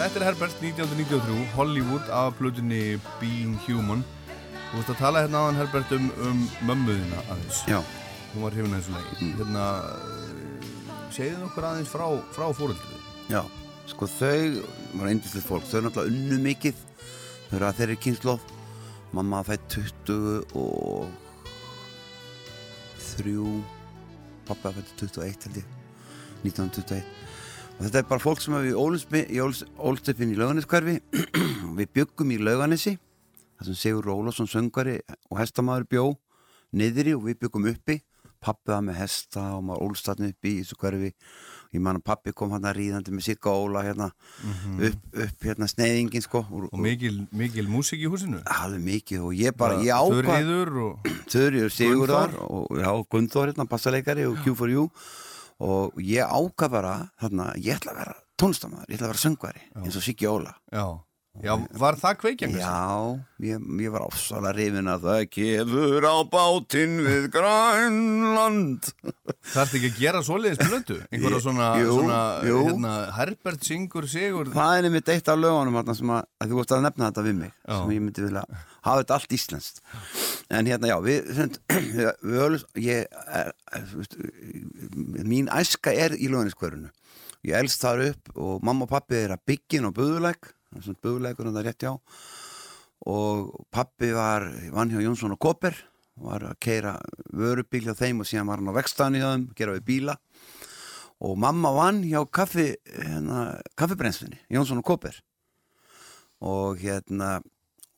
Þetta er Herbert 1993, Hollywood af plötunni Being Human. Þú veist að tala hérna áðan Herbert um, um mömmuðina aðeins. Já, Hún var hrifin þessu leik Hérna, uh, segðu okkur aðeins frá, frá fóreldrið já, sko þau var eindislega fólk, þau náttúrulega unnu mikið. Þau eru að þeirri kynnslóð mamma fætt 20 og þrjú. Pappa fætt 21 held ég. 1921 og þetta er bara fólk sem við ólst upp inn í lauganiskverfi við byggum í lauganesi þar sem Sigur Rólásson söngari og hestamaður bjó niðri og við byggum uppi. Pappi var með hesta og maður ólstatni uppi í þessu hverfi. Ég man að pappi kom hann að ríðandi með Sigga Óla hérna, upp, upp hérna sneiðingin sko og, Og mikil, mikil músík í húsinu? Alveg mikið og ég bara, ákvað Þurriður og Þurriður Sigurðar Gunnþór. og já, Gunþór hérna, bassaleikari og Q4U og ég ákvað bara þarna, ég ætla að vera tónlistamæður, ég ætla að vera söngvari eins og Siggi Óla. Já, já var það kveikjandi? Já, ég, ég var ofsalega rifin að það kefur á bátinn við Grænland Það ert ekki að gera svoleiðis plötu? Einhverja svona, jú, svona jú. Hérna, Herbert syngur sigur Það er einmitt eitt af lögunum að, að þú vorst að nefna þetta við mig Já. sem ég myndi vilja hafa þetta allt íslenskt en hérna já, við, við, við öllum, ég er, veist, mín æska er í löganiskverunu ég elst þar upp og mamma og pappi er að byggin og buðuleik buðuleikur hann það rétt já og pappi var vann hjá Jónsson og Koper var að keira vörubíl hjá þeim og síðan var hann á vekstaðan í þeim gera við bíla. Og mamma vann hjá kaffi, hérna, kaffibrennslinni, Jónsson og Koper. Og hérna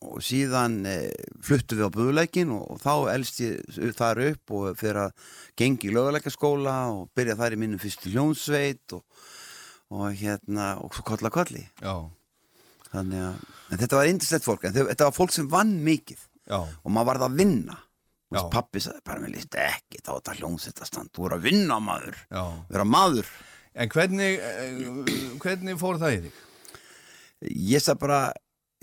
og síðan e, fluttu við á buðuleikin og, og þá elst ég þar upp og fyrir að gengi í löguleikaskóla og byrja þar í minnum fyrstu hljónsveit og, og hérna og svo kolla kolli Já, þannig að en þetta var indislegt fólk en þetta var fólk sem vann mikið. Já, og maður varð að vinna. Þú pappi sagði bara mér líst ekki þá þetta hljómsveitastand, þú voru að vinna maður. Já. Vera maður. En hvernig, eh, hvernig fór það í þig? ég sagði bara,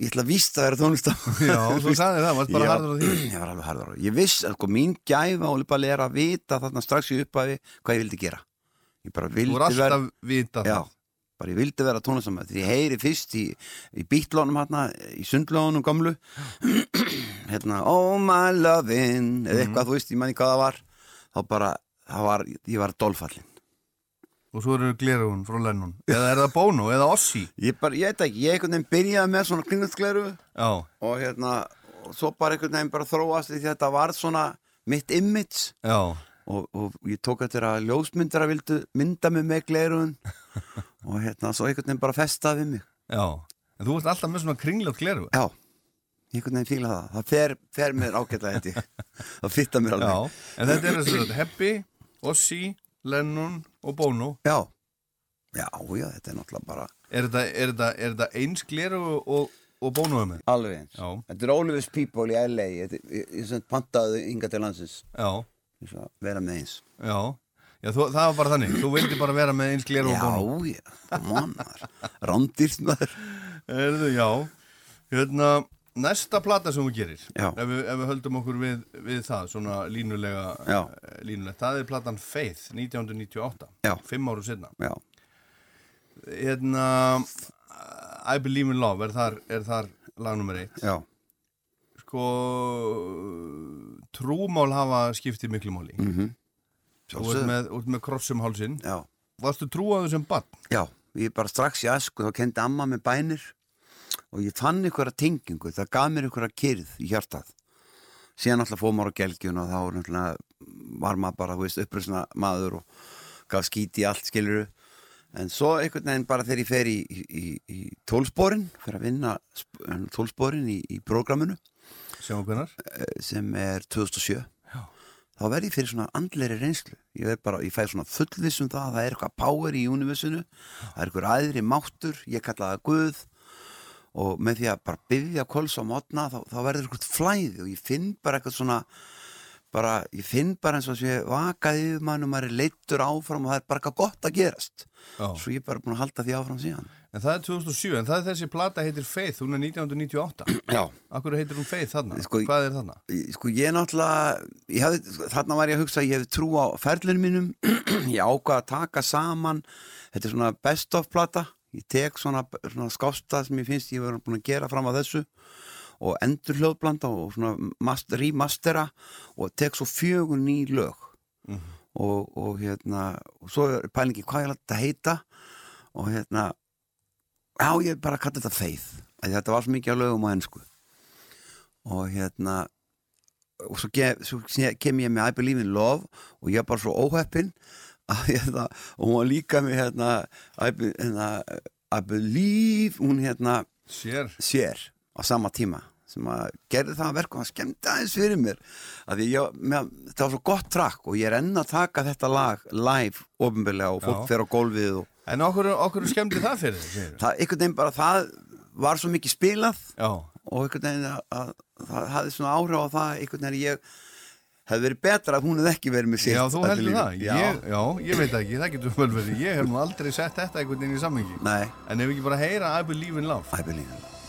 ég ætla að vísta að vera tónlistam Já, þú sagði það, varst bara Já, harður á því. Ég var alveg harður á því. Ég viss, sko, mín gæfa og bara er að vita þarna strax í upphafi hvað ég vildi gera. Ég bara Þú vildi voru alltaf vera vita já, bara ég vildi vera tónlistamæður því ég heyri fyrst í, í bítlónum hérna, í sundlónum gamlu hérna, oh my lovin eða eitthvað, þú veist, ég manni hvað það var. Þá bara, það var, ég var dolfallin Og svo eru glerun frá Lennon. Eða er það Bono, eða Ossi ég bara, ég veit ekki, ég einhvern veginn byrjaði með svona kringastgleru Já, og hérna, og svo bara einhvern veginn bara þróast því þetta var svona mitt image. Og, og ég tók eftir að ljósmyndara vildu mynda mig með glerun og hérna, svo einhvern veginn bara festaði við mig. Já. En þú varst alltaf með svona kringljótt gleru já, einhvern veginn fíla það. Það fer, fer mér ágætlega þetta það fitta mér Já, alveg en þetta er þess að Heppi, Ossi, Lennon og Bono. Já, já, já, þetta er náttúrulega bara Er þetta, er þetta, er þetta eins gleru og, og Bono með? alveg eins. Já. þetta er Oliver's People í LA ég, ég, ég sem pantaði ynga til landsins. Já, ég vera með eins. Já Já, þú, það var bara þannig, þú vildi bara vera með eins gleru og Bono já, já, mannar rándýrt maður. Erðu, já. Hérna, næsta plata sem þú gerir ef við, ef við höldum okkur við, við það svona línulega Já. eh, línulegt, það er platan Faith 1998, Já. fimm árum setna já, Hérna I Believe in Love er þar, er þar lag nummer eitt. Já, Sko trúmál hafa skiptið miklu máli. Mhm. Þú Sjálfsögðu. með, með krossum hálsin já, Varstu trúaðu sem barn? já, ég bara strax í asku þá kendi amma með bænir og ég fann ykkur að tengingu, það gaf mér ykkur að kyrð í hjartað síðan alltaf fóð maður á gelgjun og þá var maður bara, þú veist, uppröðsna maður og gaf skíti í allt skiluru en svo einhvern veginn bara þegar ég fer í, í, í, tólsporin fyrir að vinna tólsporin í, í prógraminu hvernar? eh, sem er 2007 Já. Þá verð ég fyrir svona andleiri reynslu. Ég, bara, ég fæ svona fullviss um það að það er eitthvað power í universinu það er eitthvað æðri máttur, ég kalla það Guð. Og með því að bara byggja kols á mótna þá, þá verður eitthvað flæði og ég finn bara eitthvað svona bara, ég finn bara eins og sé vakaði yfir mann og maður er leittur áfram og það er bara eitthvað gott að gerast. Já. svo ég er bara búin að halda því áfram síðan. En það er 2007, en það er þessi plata heitir Faith, hún er 1998 Já, Akkur heitir hún Faith þarna? Sko, Hvað er þarna? Ég- sko ég náttúrulega ég hafði, þarna var ég að hugsa að ég hefði trú á ferlinu mínum. Ég ákvað að taka saman þetta er svona best of plata. Ég tek svona, svona skásta sem ég finnst ég var búin að gera fram að þessu og endur hljóðblanda og svona mast, remastera og tek svo fjögur ný lög. Og, og hérna og svo er pælingi hvað ég lætti að heita og hérna já ég bara kalli þetta því þetta var svo mikið á lögum á ennsku og hérna og svo, ge, svo kem ég með I Believe in Love og ég er bara svo óheppin hérna, og hún var líka með hérna I, be, hérna, I Believe hún hérna Sér sér á sama tíma sem að gerði það að verka og það skemmti aðeins fyrir mér að ég, með, þetta var svo gott trakk og ég er enn að taka þetta lag live ofinbeglega og fólk fer á gólfið og En okkur, okkur skemmdi það fyrir það, einhvern veginn bara það var svo mikið spilað Já, og einhvern veginn að, að það hafði svona áhrif á það einhvern veginn að ég hefði verið betra að hún hefði ekki verið með sitt já þú heldur það. Já, ég, já, ég veit ekki, það getur vel verið Ég hef nú aldrei sett þetta einhvern veginn í sammengi nei, En ef ekki bara heyra I Believe in Love? I believe in love.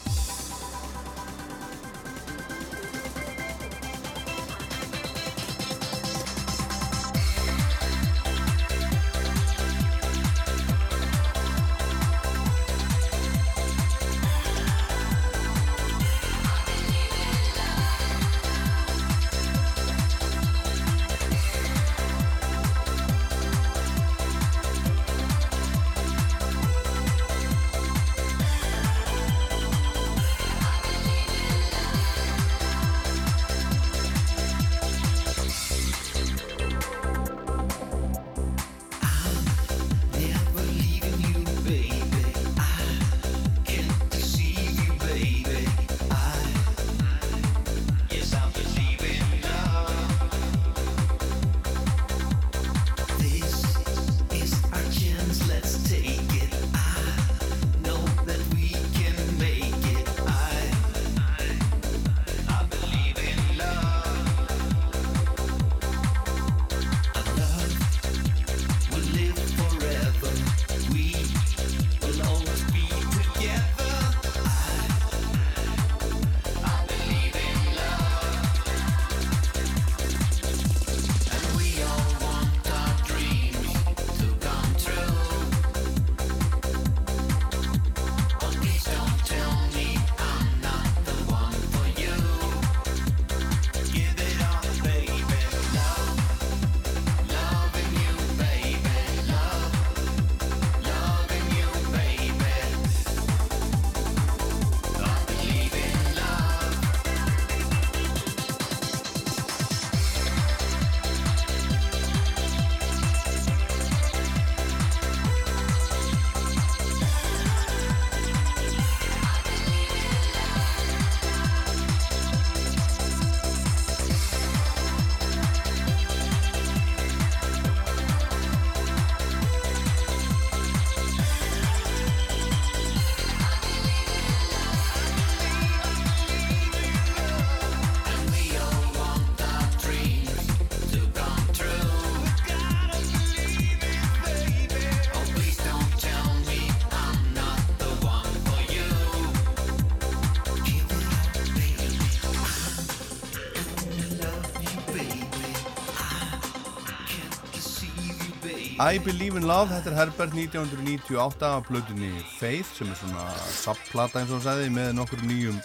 I Believe in Love, þetta er Herbert 1998 af blöðunni Faith sem er svona subplata eins og það sagði með nokkur nýjum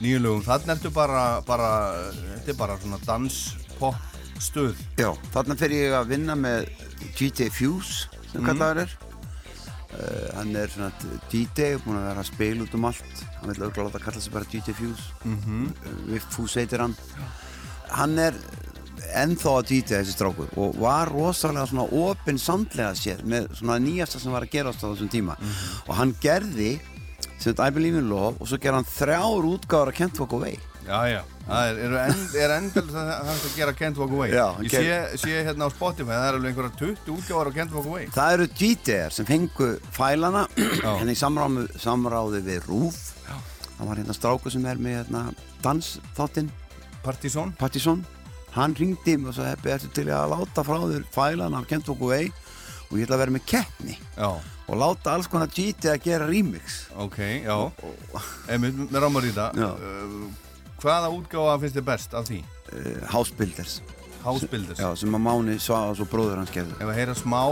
nýjum lögum. Þannig ertu bara, bara þetta er bara svona dans-pop stöð. Já, þarna fer ég að vinna með DJ Fuse sem mm. kallaður er uh, hann er svona DJ búin að vera að spila út um allt hann vil auðvitað láta kalla sig bara DJ Fuse mm -hmm. við Fuse heitir hann hann er ennþá að DJ þessi strákur og var rosalega svona opinn samlega sér með svona nýjasta sem var að gerast á þessum tíma. Og hann gerði sem þetta I Believe in Love og svo gerði hann þrjár útgáður að Kent Walk Away. Já, já, það er, er, end, er endal það er að gera Can't Walk Away. Já, Ég Can't- sé, sé hérna á Spotify, það er alveg einhverja 20 útgáðar á Can't Walk Away. Það eru DJ-ar sem fengu fælana Já. í samráði, samráði við Rúf. Það var hérna stráku sem er með hérna, dansþáttinn. Partizón. Pattisson hann ringdi mig og sagði Heppi, ertu til að láta frá þér fælana af Kent Walk Away og ég ætla að vera með keppni. Já, og láta alls konar DJ að gera remix. Ok, já. Einmitt, með rámar í það uh, Hvaða útgáfa finnst þið best af því? uh, House Builders. House Builders. Já, sem að Máni Svavas og bróður hans gerðu Ef að heyra smá,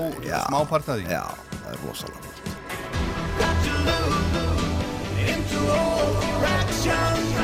smá part af því. Já, það er rosalega gott. into overreaction. Have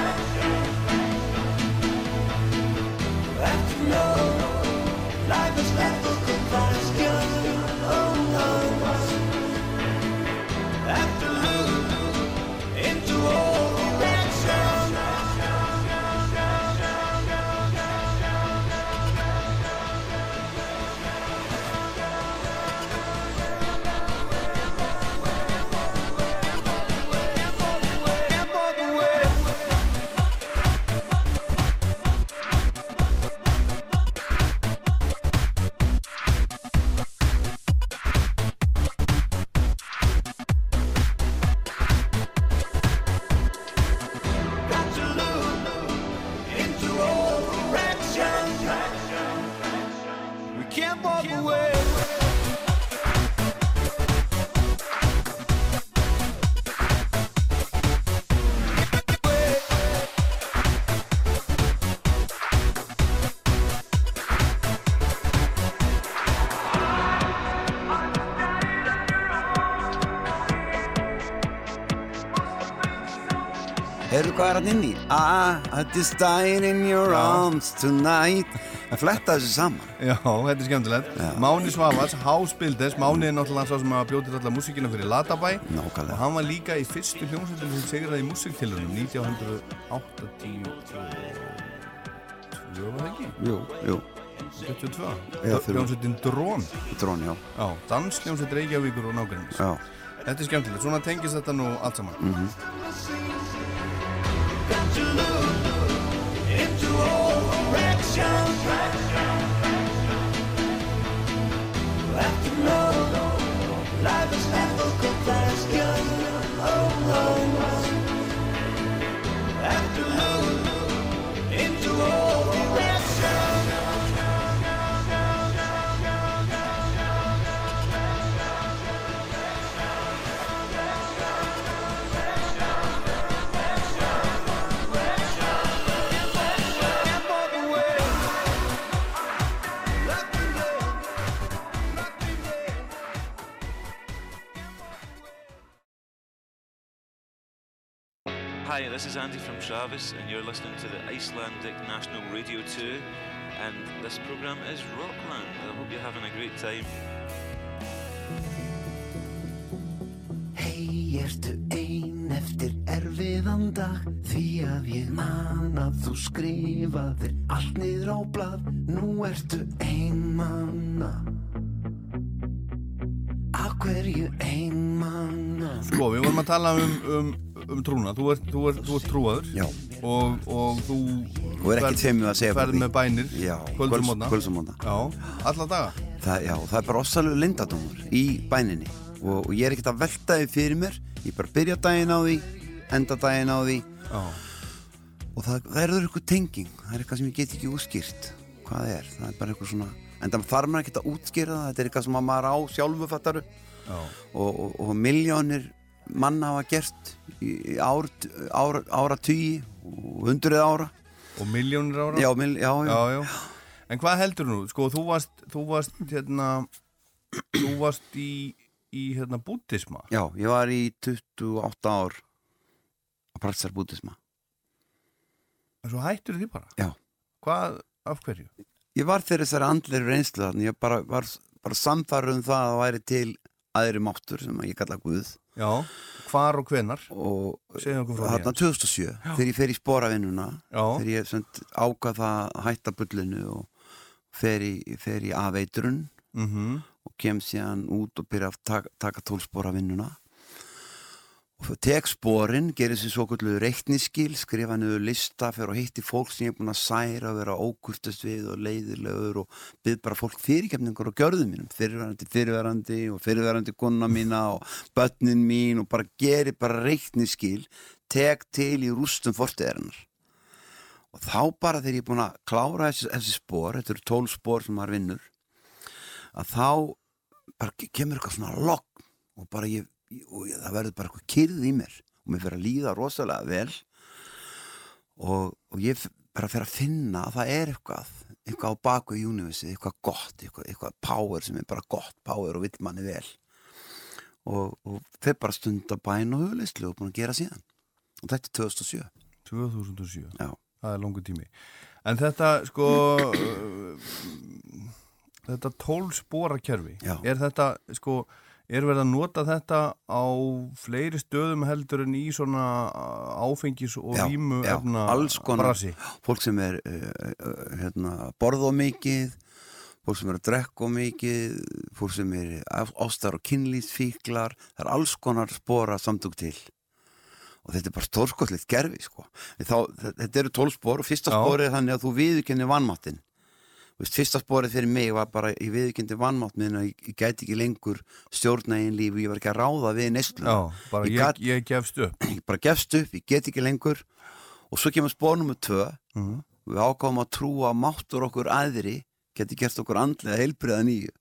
Ah, I just died in your arms tonight. Að fletta þessu saman. Já, þetta er skemmtilegt. Já. Máni Svavas, House Builders Máni er náttúrulega sá sem að bjóti allar músíkina fyrir Latabæ. Nákvæmlega. Og hann var líka í fyrstu hljómsveitum sem sigraði í músíktilunum 1982 var það ekki? Jú, jú, 22 Já, fyrir- Hljómsveitin Drón. Drón, já, Já, dansljómsveit Reykjavíkur og nágrinnis já. Þetta er skemmtilegt, svona tengist þetta nú allt saman. Got to life is never question. Is Andy from Travis, and you're listening to the Icelandic National Radio 2, and this program is Rockland. I hope you're having a great time. Hei, ertu ein eftir erfiðan dag Því að ég man að þú skrifaðir allt niður á blað Nú ertu ein manna hverju ein manna Sko, við vorum að tala um, um, um trúna Þú ert, þú ert, þú ert trúaður. Já. og, og þú Og er Ferð því. með bænir Já, Kvölds og mótna kvölds og mótna. Já, alla daga. Það, já, það er bara ossalegu lindadómur í bæninni. Og, og ég er ekkert að velta því fyrir mér. Ég bara byrja daginn á því enda daginn á því. Já, og það, það er eitthvað tenging. Það er eitthvað sem ég get ekki útskýrt hvað er, það er bara eitthvað svona en það þarf maður ekkert að útskýra það. Þetta er eitthvað sem að maður á sjálfu fattaru já, og, og, og miljónir manna hafa gert í í ár, ár, ára tugi og hundruð ára og miljónir ára já, mil, já, já, já, já. En hvað heldur nú? Sko, þú varst, þú varst, hérna, þú varst í, í hérna, bútisma. já, ég var í 28 ár að praktisar bútisma En svo hættur því bara. Já. Hvað, af hverju? ég var fyrir þessari andleiri reynslu þannig ég bara var bara samfæður um það að það væri til aðri máttur sem ég kalla Guð. Já, hvar og hvenar? og þarna 2007 þegar ég fer í sporavinnuna Já. þegar ég ákvað það að hætta bullinu og fer í, fer í afeitrun Mm og kem síðan út og byrja að taka, taka tólsporavinnuna og tek sporin, gerir sér svo kvöldu reikniskil, skrifa niður lista fyrir að hitti fólk sem ég er búin að særa og vera ókurtast við og leiðilegur og byrð bara fólk fyrirgefningur og gjörðum mínum fyrirverandi, fyrirverandi og fyrirverandi kona mína og börnin mín og bara gerir bara reikniskil tek til í rústum fortiðarinnar og þá bara þegar ég er búin að klára þessi, þessi spor, þetta eru tól spor sem maður vinnur að þá bara ke- kemur eitthvað svona logg og bara ég, og ég, það verður bara eitthvað kyrð í mér. Og mér fyrir að líða rosalega vel. Og, og ég bara fyrir að finna að það er eitthvað eitthvað á baku í universi, eitthvað gott eitthvað, eitthvað power sem er bara gott power og vill manni vel. Og, og fyrir bara stunda bæn og hugleyslu og búin að gera síðan. Og þetta er 2007 2007 Já. það er langur tími. En þetta sko uh, þetta tólspora kerfi Já. er þetta sko er verið að nota þetta á fleiri stöðum heldur en í svona uh, áfengis og Já, vímu já, efna brasi fólk sem er uh, uh, hérna, borð og mikið fólk sem er að drekka og mikið fólk sem er ástar og kynlýsfíklar það er alls konar spora samtök til og þetta er bara stórskotleitt gerfi sko. Þá, þetta eru tólspor og fyrsta Já. sporið er þannig að þú viðurkenni vannmáttin Vist, fyrsta sporið fyrir mig var bara ég viðurkenni vannmátt minn að ég, ég gæti ekki lengur stjórna einn lífi, ég var ekki að ráða við neyslu já, bara Ég ég, gat- ég gefst upp. Ég bara gefst upp, ég get ekki lengur. Og svo kemur spór nummer tvö. Mhm. við ákváðum að trúa að máttur okkur aðri geti gert okkur andlega heilbriða nýju.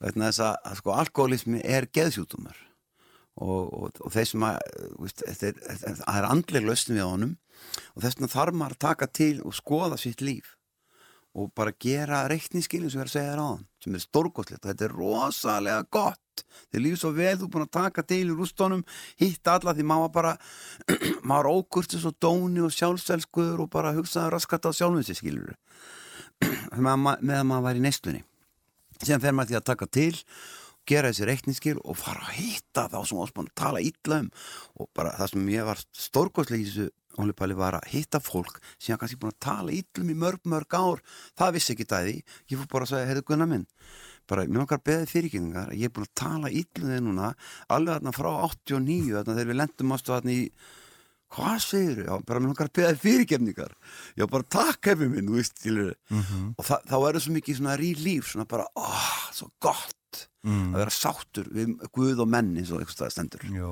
Vegna þess að, að sko alkoholismi er geðsjútumar og, og, og þeir sem að veist, það er andlega lausn við honum. Og þess vegna þarf maður að taka til og skoða sitt líf og bara gera reikningsskilin sem við erum að segja þér áðan sem er stórgóðslegt og þetta er rosalega gott. Þið lífið svo vel, þú er búin að taka til í rústónum hitta alla því maður bara maður ókurtis og dóni og sjálfselskuður og bara hugsaði raskat á sjálfum sér skilur ma- meðan maður var í neistunni síðan fer maður því að taka til gera þessi reikningsskil og fara að hitta þá sem áspun að tala illa um. Og bara það sem ég var stórgóðslega í þessu Ónlipali var að hitta fólk sem ég kannski búin að tala illum í mörg mörg ár. Það vissi ekki dæði, ég fór bara að segja heyrðu Gunnar minn, bara mér að beða fyrirgjengar, ég er búin að tala illum þig núna, alveg þarna frá 89 þarna þegar við lendum ástu þarna í hvað segir Já, bara mér langar að beða fyrirgefningar. Já, bara takk hefði minn, þú veist skilurðu. og það, þá er það svo mikið svona rílíf svona bara, óh, svo gott mm. að vera sáttur við Guð og menn eins og eitthvað stendur. Já,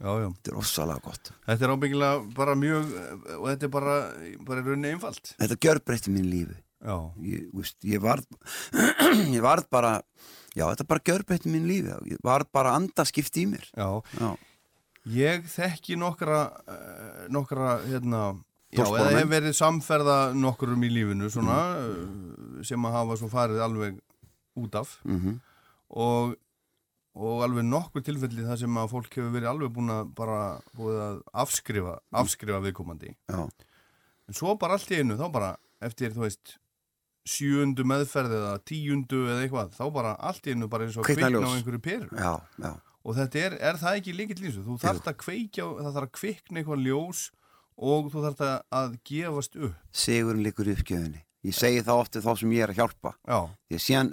já, já. Þetta er ossalega gott. Þetta er ábyggilega bara mjög og þetta er bara, bara í rauninni einfalt. Þetta gjör breytti mín lífi ég, veist, ég varð ég varð bara já, þetta bara gjör breytti mín lífi. Ég varð bara andaskipt í mér. Já. Já, Ég þekki nokkra, uh, nokkra hérna, já, eða hef verið samferða nokkurum í lífinu svona, mm. sem að hafa svo farið alveg út af. Mm og, og alveg nokkur tilfelli þar sem að fólk hefur verið alveg búin að bara búið að afskrifa, afskrifa viðkomandi. já, En svo bara allt í einu, þá bara eftir, þú veist, sjöundu meðferð eða tíundu eða eitthvað, þá bara allt í einu bara eins og kvikna á einhverju peru. já, já. Og þetta er, er það ekki líkill lýsu? Þú þarft að kveikja, það þarf að kvikna eitthvað ljós og þú þarft að- gefast upp. sigurinn likur í uppgjöfinni ég segi það ofti þá sem ég er að hjálpa. Já, því að síðan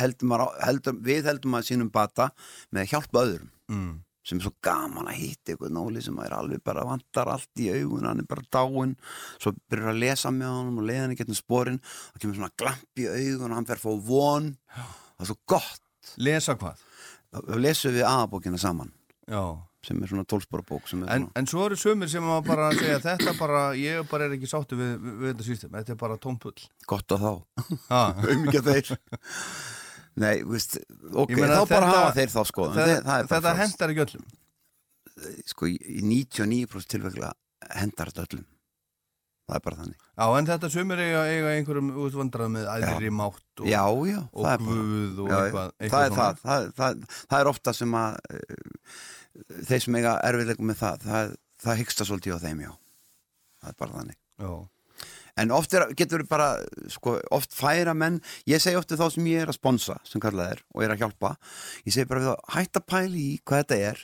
heldur maður, heldur, við heldum að sínum bata með að hjálpa öðrum. Mm. sem er svo gaman að hitta eitthvað náli sem er alveg bara vantar allt í augun hann er bara dáinn. Svo byrjar að lesa með honum og leiðan í getum sporin. Það kemur svona glamp í augun og hann fer að fá von. Það er svo gott. Lesa hvað? þá lesum við aðabókina saman. Já. Sem er svona tólspora bók sem er En, svona, en svo eru sömur sem að bara segja þetta bara, ég bara er ekki sáttu við, við, þetta system, þetta er bara tómpull. gott að þá. Auðmikið þeir. Nei, veist, ok, þá bara þetta- hafa þeir þá skoðan það, það er bara þetta hendar ekki öllum. sko, í í 99% tilvægla hendar þetta öllum. Það er bara þannig. Já, en þetta sömur eiga, eiga einhverjum útvandrað með æðri mátt og, já, já, og það er bara guð og Já, já. eitthvað, það eitthvað er það, það, það, það er ofta sem að uh, þeir sem eiga erfiðleikum með það það, það hyggsta svolítið á þeim, já. Það er bara þannig. Já, en oft er, getur við bara sko, oft færa menn, ég segi oft við þá sem ég er að sponsa, sem kallað er og er að hjálpa ég segi bara við þá, hætt að pæli í hvað þetta er,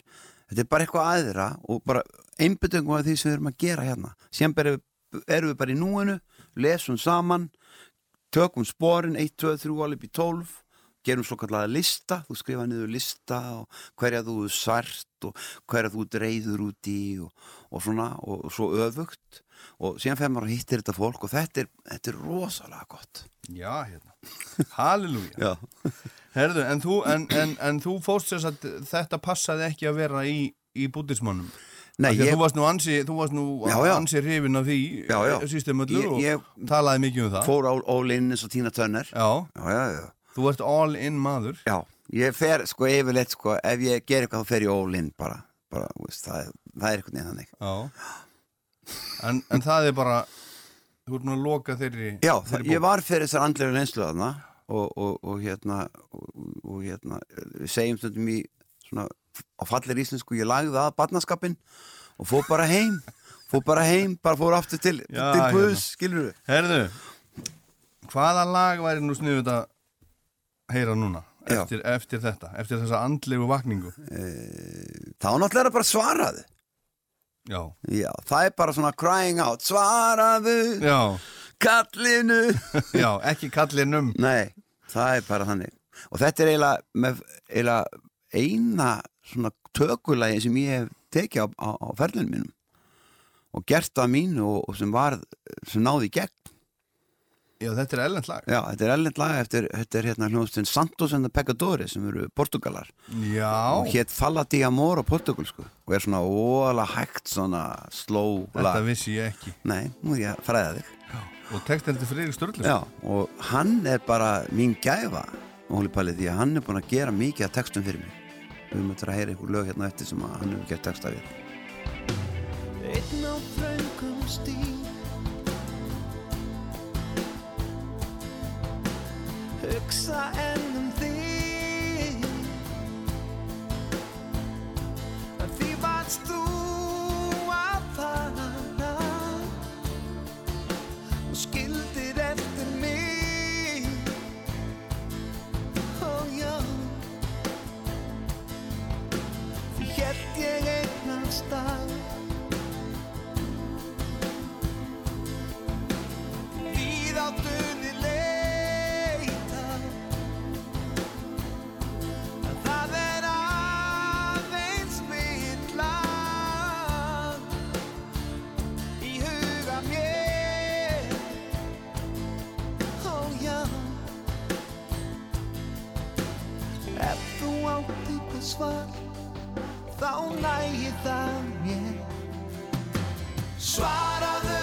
þetta er bara eitthvað aðra og bara einbytungum af því sem við erum að gera hérna, bara erum við, erum við bara í núinu, lesum saman tökum sporin 1, 2, 3, alveg upp í 12 gerum svo kallega lista, þú skrifa niður lista og hverja þú er sært og hverja þú reyður út í og, og svona og svo öfugt. Og síðan fer maður að hittir þetta fólk og þetta er, þetta er rosalega gott. Já, hérna. Halleluja. Herðu, en þú, en, en, en þú fóst þess að þetta passaði ekki að vera í, í búddismannum Nei, ég, þú varst nú ansi, ansi hrifin af því Já, já. Sýstumöllur Ég- og ég talaði mikið um það. fór á all in eins og Tina Turner. Já, Já, já, já þú ert all in maður. Já, ég fer sko yfirleitt sko, ef ég ger eitthvað þá fer ég all in bara, bara veist, það, það er eitthvað neðan En, en það er bara Þú ert nú að loka þeirri Já, þeirri það, ég var fyrir þessar andlega reynslu þarna og, og, og hérna og, og hérna, við segjum stundum í svona, á fallir íslensku ég lagði að barnaskapin og fór bara heim fór bara heim, bara fór aftur til, Já, til hérna. Guðs, skilur við Herðu, hvaða lag væri nú sniðut að heyra núna eftir, eftir þetta, eftir þessa andlegu vakningu? Þá náttúrulega bara svaraðu Já, Já, það er bara svona crying out svaraðu, já, kallinu. Já, ekki kallinum. Nei, það er bara þannig. Og þetta er eiginlega, með, eiginlega eina svona tökulagi sem ég hef tekið á, á, á ferlunum mínum og gert það mínu og, og sem var sem náði gegn Já, þetta er ellend lag. Já, þetta er ellend lag eftir, þetta er hérna hljóðstinn Santos and the Pecadores sem eru portugalar. Já, og hétt Falla di Amor á portugalsku og er svona óalega hægt svona slow þetta lag. vissi ég ekki. Nei, nú er ég að fræða þig. Og textin til Friðrik Sturluson. Já, og hann er bara mín gæfa Óli Palli því að hann er búin að gera mikið af textum fyrir mig. Við höfum að heyra einhver lög hérna eftir sem að hann hefur gert texta við. Einn á þröngum stíl Hugsa enn um þig. Því varst þú að fara. Og skildir eftir mig. Ó já. Því hélt ég einn af svar Þá nægir það mér. Svaraðu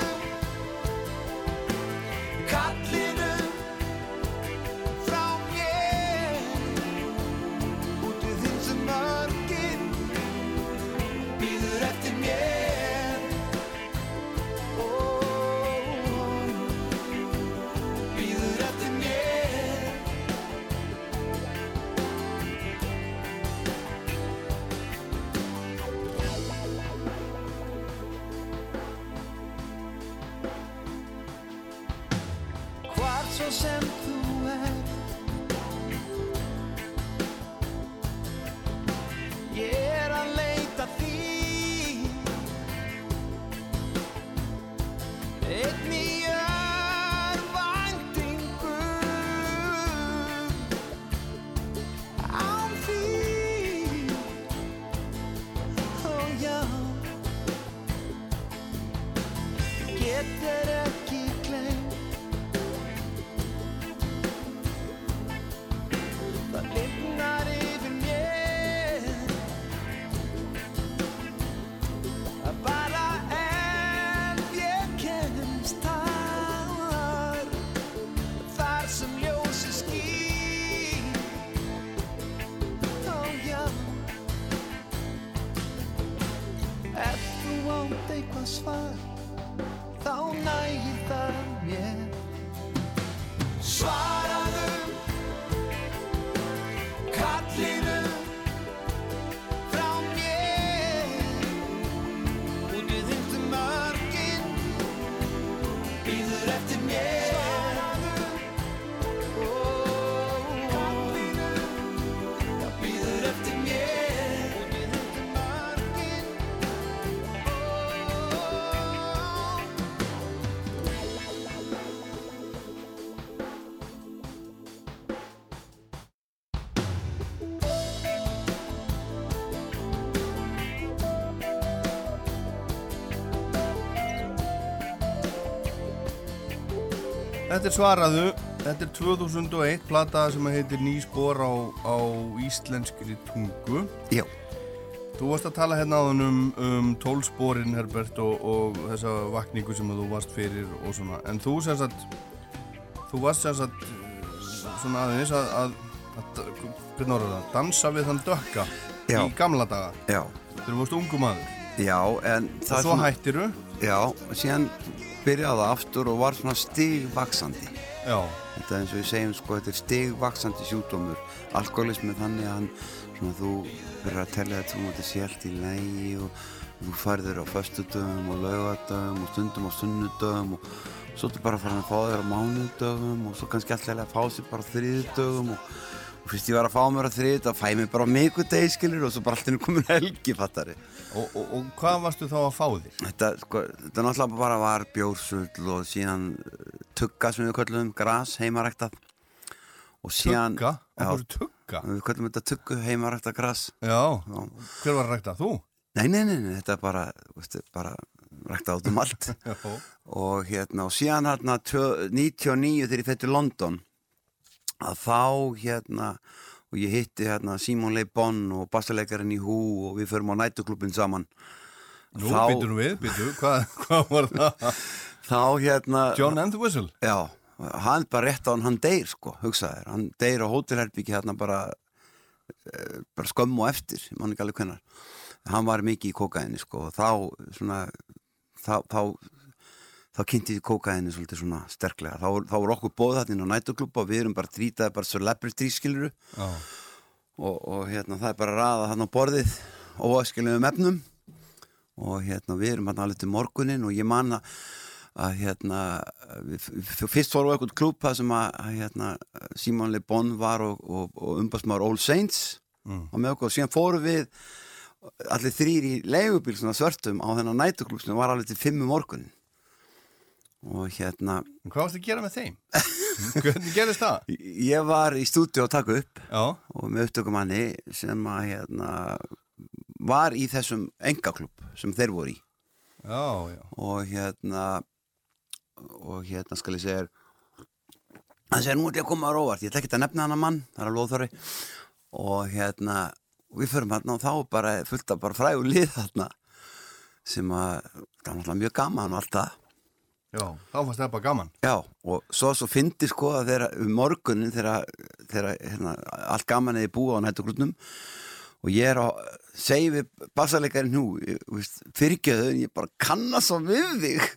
Þetta er svaraðu, þetta er 2001 plata sem heitir Ný spor á, á íslenskri tungu. Já, Þú varst að tala hérna áðan um, um tólsporin Herbert og, og þessa vakningu sem þú varst fyrir og svona. En þú sem sagt, þú varst sem sagt eh, svona aðeins að, að, að hvernig orður það, dansa við þann dökka Já. í gamla daga. já, Þegar þú varst ungu maður. já, en Og það svo svona- hættiru. Já, og síðan byrjaði aftur og var svona stigvaksandi. Já, Þetta er eins og við segjum sko, þetta er stigvaksandi sjúkdómur. Alkoholismi þannig að hann, svona þú verður að tellja þetta svona þetta sé allt í lægi og þú færður á föstudögum og laugadögum og stundum á sunnudögum og svo ertu bara að fara að fá þér á mánudögum og svo kannski alltaf að fá sér bara á þriðudögum og, og fyrst ég var að fá mér á þriðud þá fæ ég mér bara á mikudegi skilur og svo bara alltaf komin helgi fattari. Og, og, og hvað varstu þá að fá þér? Þetta, sko, þetta náttúrulega bara var bjórsull og síðan uh, tugga sem við köllum gras heimaræktað og síðan Tugga? Já. Akkur tugga? við köllum þetta tuggu heimaræktað gras Já. Já. Hver var rækta? Þú? nei, nei, nei, nei, þetta er bara, veistu, bara ræktað át um allt og hérna, og síðan hérna tvö- 99 þegar ég fætti London að þá hérna og ég hitti hérna Simon Le Bon og bassalegarinn í Hú og við förum á nætuklubin saman Nú, Þá- býtur við, býtur, hvað, hvað var það? þá hérna John and the Whistle? Já, hann bara rétt á hann, hann deyr sko, hugsaðir, hann deyr á hótelherbyggi hérna bara, eh, bara skömmu á eftir, ég man ekki alveg hvenær. Hann var mikið í kókaini sko og þá svona, þá, þá, þá kynnti við kókaini svolítið svona sterklega. Þá, þá voru okkur bóð þarna á nætuklubba og við erum bara trýtaði bara celebrity skiluru Já. og, og hérna það er bara raða hann á borðið óaskilegum efnum og hérna við erum hann alveg til morgunin og ég man að hérna fyrst fórum við eitthvað klúb það sem að, hérna, Simon Le Bon var og, og, og umbastmaður All Saints Mm. og með okkur og síðan fórum við allir þrýr í leigubíl svona svörtum á þennan nætuklúb sem var alveg til fimm um morgunin og hérna En hvað varstu að gera með þeim? Hvernig gerist það? ég var í stúdíu að taka upp Já. og með upptökumanni sem að hérna var í þessum engaklub sem þeir voru í Já, já. og hérna og hérna skal ég segja hann segir nú er ég að koma á róvart ég ætla ekki að nefna hana mann, það er að loðþóri og hérna og við förum hérna og þá bara fullt af bara frægur lið þarna sem að það var náttúrulega mjög gaman og allt það Já, þá fannst það bara gaman. Já, og svo svo fyndi sko að þeirra um morgunin þegar, þegar hérna, allt gaman eða búa á nættugrúnum og ég er að segja við bassalegarinn nú, en ég bara kannast svo við þig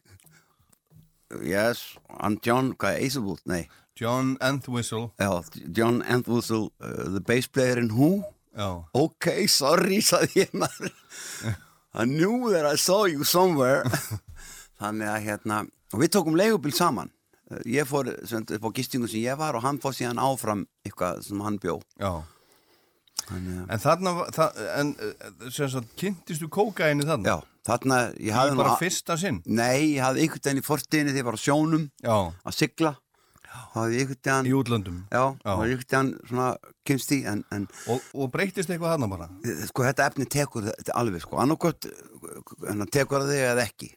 Yes, I'm John, hvað er Aceable? Nei, John Whistle. já, John Entwistle, uh, the bass player in Who Já. Ok, sorry, saði ég maður I knew that I saw you somewhere Þannig að hérna og við tókum leigubíl saman Eh, ég fór sagt, upp á gistingu sem ég var og hann fór síðan áfram eitthvað sem hann bjó Já. Þannig En þarna, var- það, en eh, sem sagt, kynntistu kókaini þarna? já, þarna ég hafði bara a- fyrsta sinn? Nei, ég hafði einhvern veginn í fortíðinni þegar ég var á sjónum Já. að sigla veginn Í útlöndum? Já, Já. og einhvern veginn svona kynst í en, en Og, og breytist eitthvað þarna bara? sko þetta efni tekur þetta alveg sko annarkot tekur það þig eða ekki.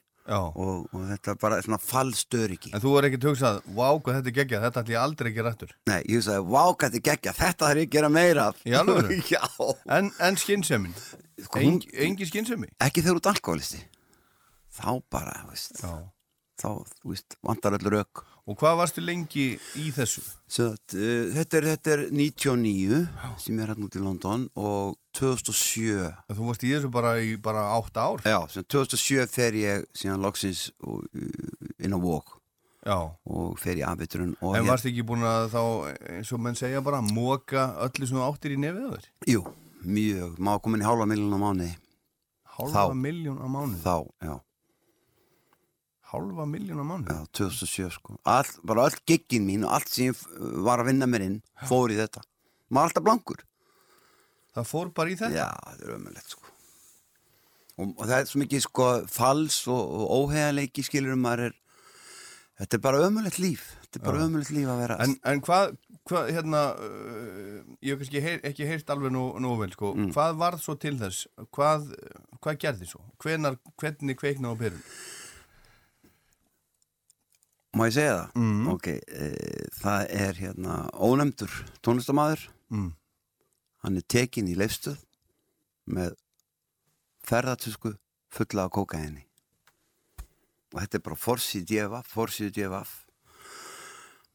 Og, og þetta er bara svona fallstöriki En þú er ekki hugsað, vá hvað þetta er geggjað, þetta ætlum ég aldrei gera eftir. Nei, ég sagði, vá, hvað þetta er geggja, þetta þarf ég að gera meira alvöru? Já, En, en skynnsemin? Sko, hún- Eng, engi skynsemi? ekki þegar út alkoholisti Þá bara, veist Já. Þá, veist, vantar öll rauk Og hvað varstu lengi í þessu? Svo, uh, þetta, er, þetta er 99 sem er hérna út í London og 2007 Þú varst í þessu bara í bara átta ár? Já, sem 2007 fer ég síðan loksins og, uh, inn á vók Já. og fer í afvitrun og En hér- varst ekki búin að þá, eins og menn segja bara, móka öllu sem þú áttir í nefið á þér? Jú, mjög, má komin í hálfa miljón á mánuði Hálfa miljón á mánuð? Þá, já, Hálfa miljón á mánuð? já, 2007 sko all, Bara öll giggin mín og allt sem ég var að vinna mér inn fór í þetta Maður alltaf blankur Það fór bara í þetta? Já, þetta er ömulegt sko og, og það er svo mikið sko fals og, og óheðaleiki skilur maður er Þetta er bara ömulegt líf Þetta er bara Já. ömulegt líf að vera En, en hvað, hvað, hérna, uh, ég hef kannski heyr, ekki heyrt alveg nú, nú vel, sko, Mm. hvað varð svo til þess? Hvað, hvað gerði svo? Hvenar, hvernig kveiknaði á perun? Má ég segja það? Mm. Ok, e, það er hérna ónefndur tónlistamæður Mm. hann er tekinn í leifstöð með ferðartusku fulla af kókaini og þetta er bara forsið djefaf, forsið djefaf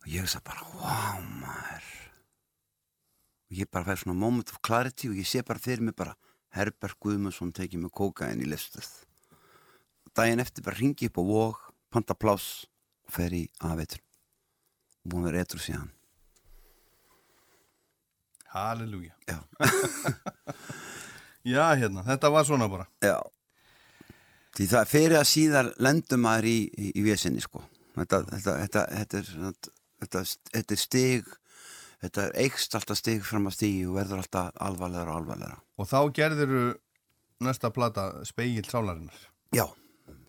og ég veist bara, wow maður og ég bara fær svona moment of clarity og ég sé bara fyrir mig bara Herbert Guðmundsson tekið með kókaini í leifstöð daginn eftir bara ringi upp á vóg panta pláss fer í aðveitur búin að vera etru síðan. Halleluja. Já. Já, hérna, þetta var svona bara. Já. Því það fyrir að síðar lendum maður í, í, í vesinni sko. Þetta, þetta, þetta, þetta, er, svona- þetta, þetta er stig þetta er eikst alltaf stig fram að stigi og verður alltaf alvarlegra og alvarlegra. Og þá gerðiru næsta plata Spegill sálarinnar. Já,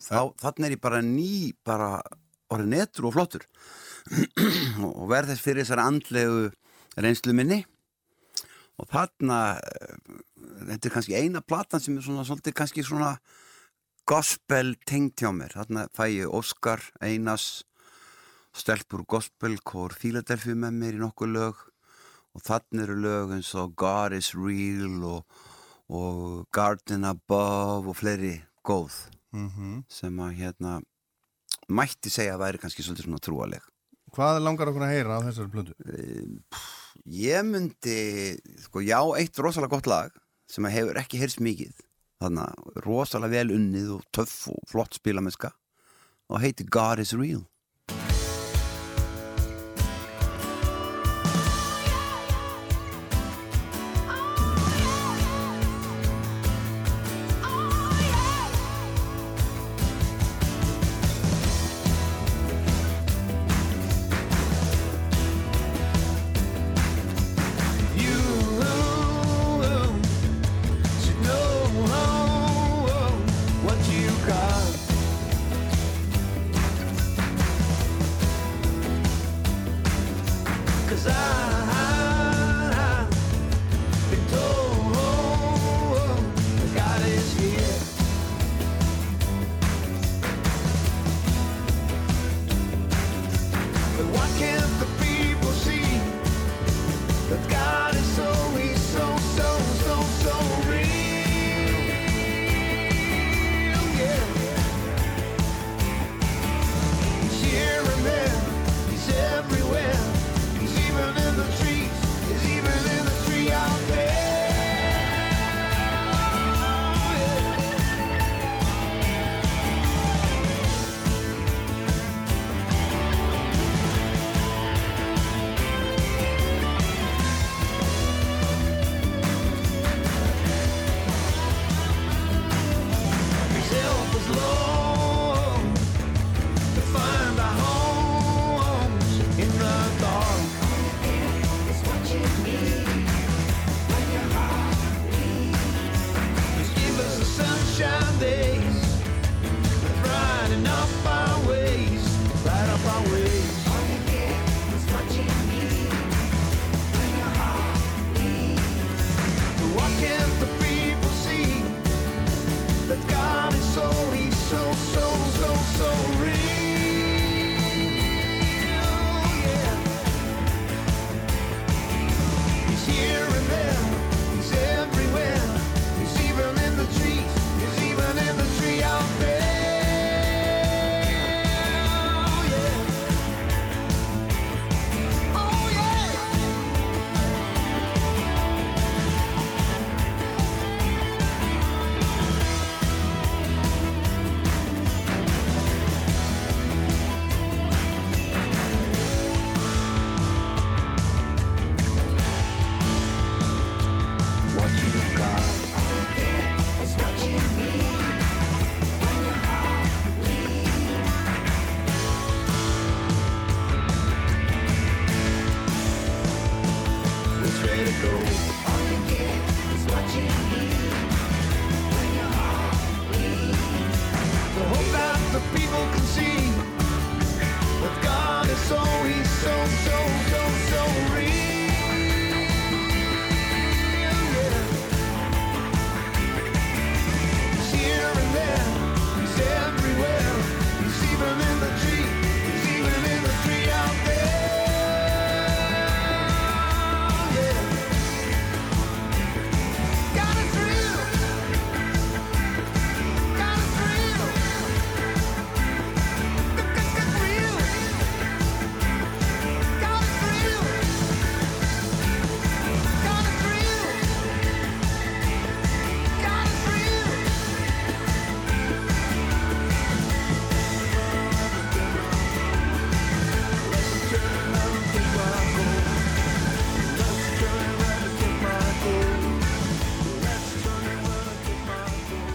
þá, þannig er ég bara ný bara orðið netur og flottur. Og og verð þess fyrir þessari andlegu reynslu minni. Og þarna eh, þetta er kannski eina platan sem er svona svolítið kannski svona gospel tengt hjá mér. Þarna fæ ég Óskar Einars stelpur gospel kór Philadelphia með mér í nokkuð lög. Og þannig eru lög eins og God is real og, og Garden Above og fleiri góð mm sem að hérna mætti segja að væri kannski svolítið svona trúaleg Hvað langar okkur að heyra á þessari plötu? ég myndi sko já, eitt rosalega gott lag sem hefur ekki heyrst mikið. Þannig rosalega vel unnið og töff og flott spilamenska og heiti God is real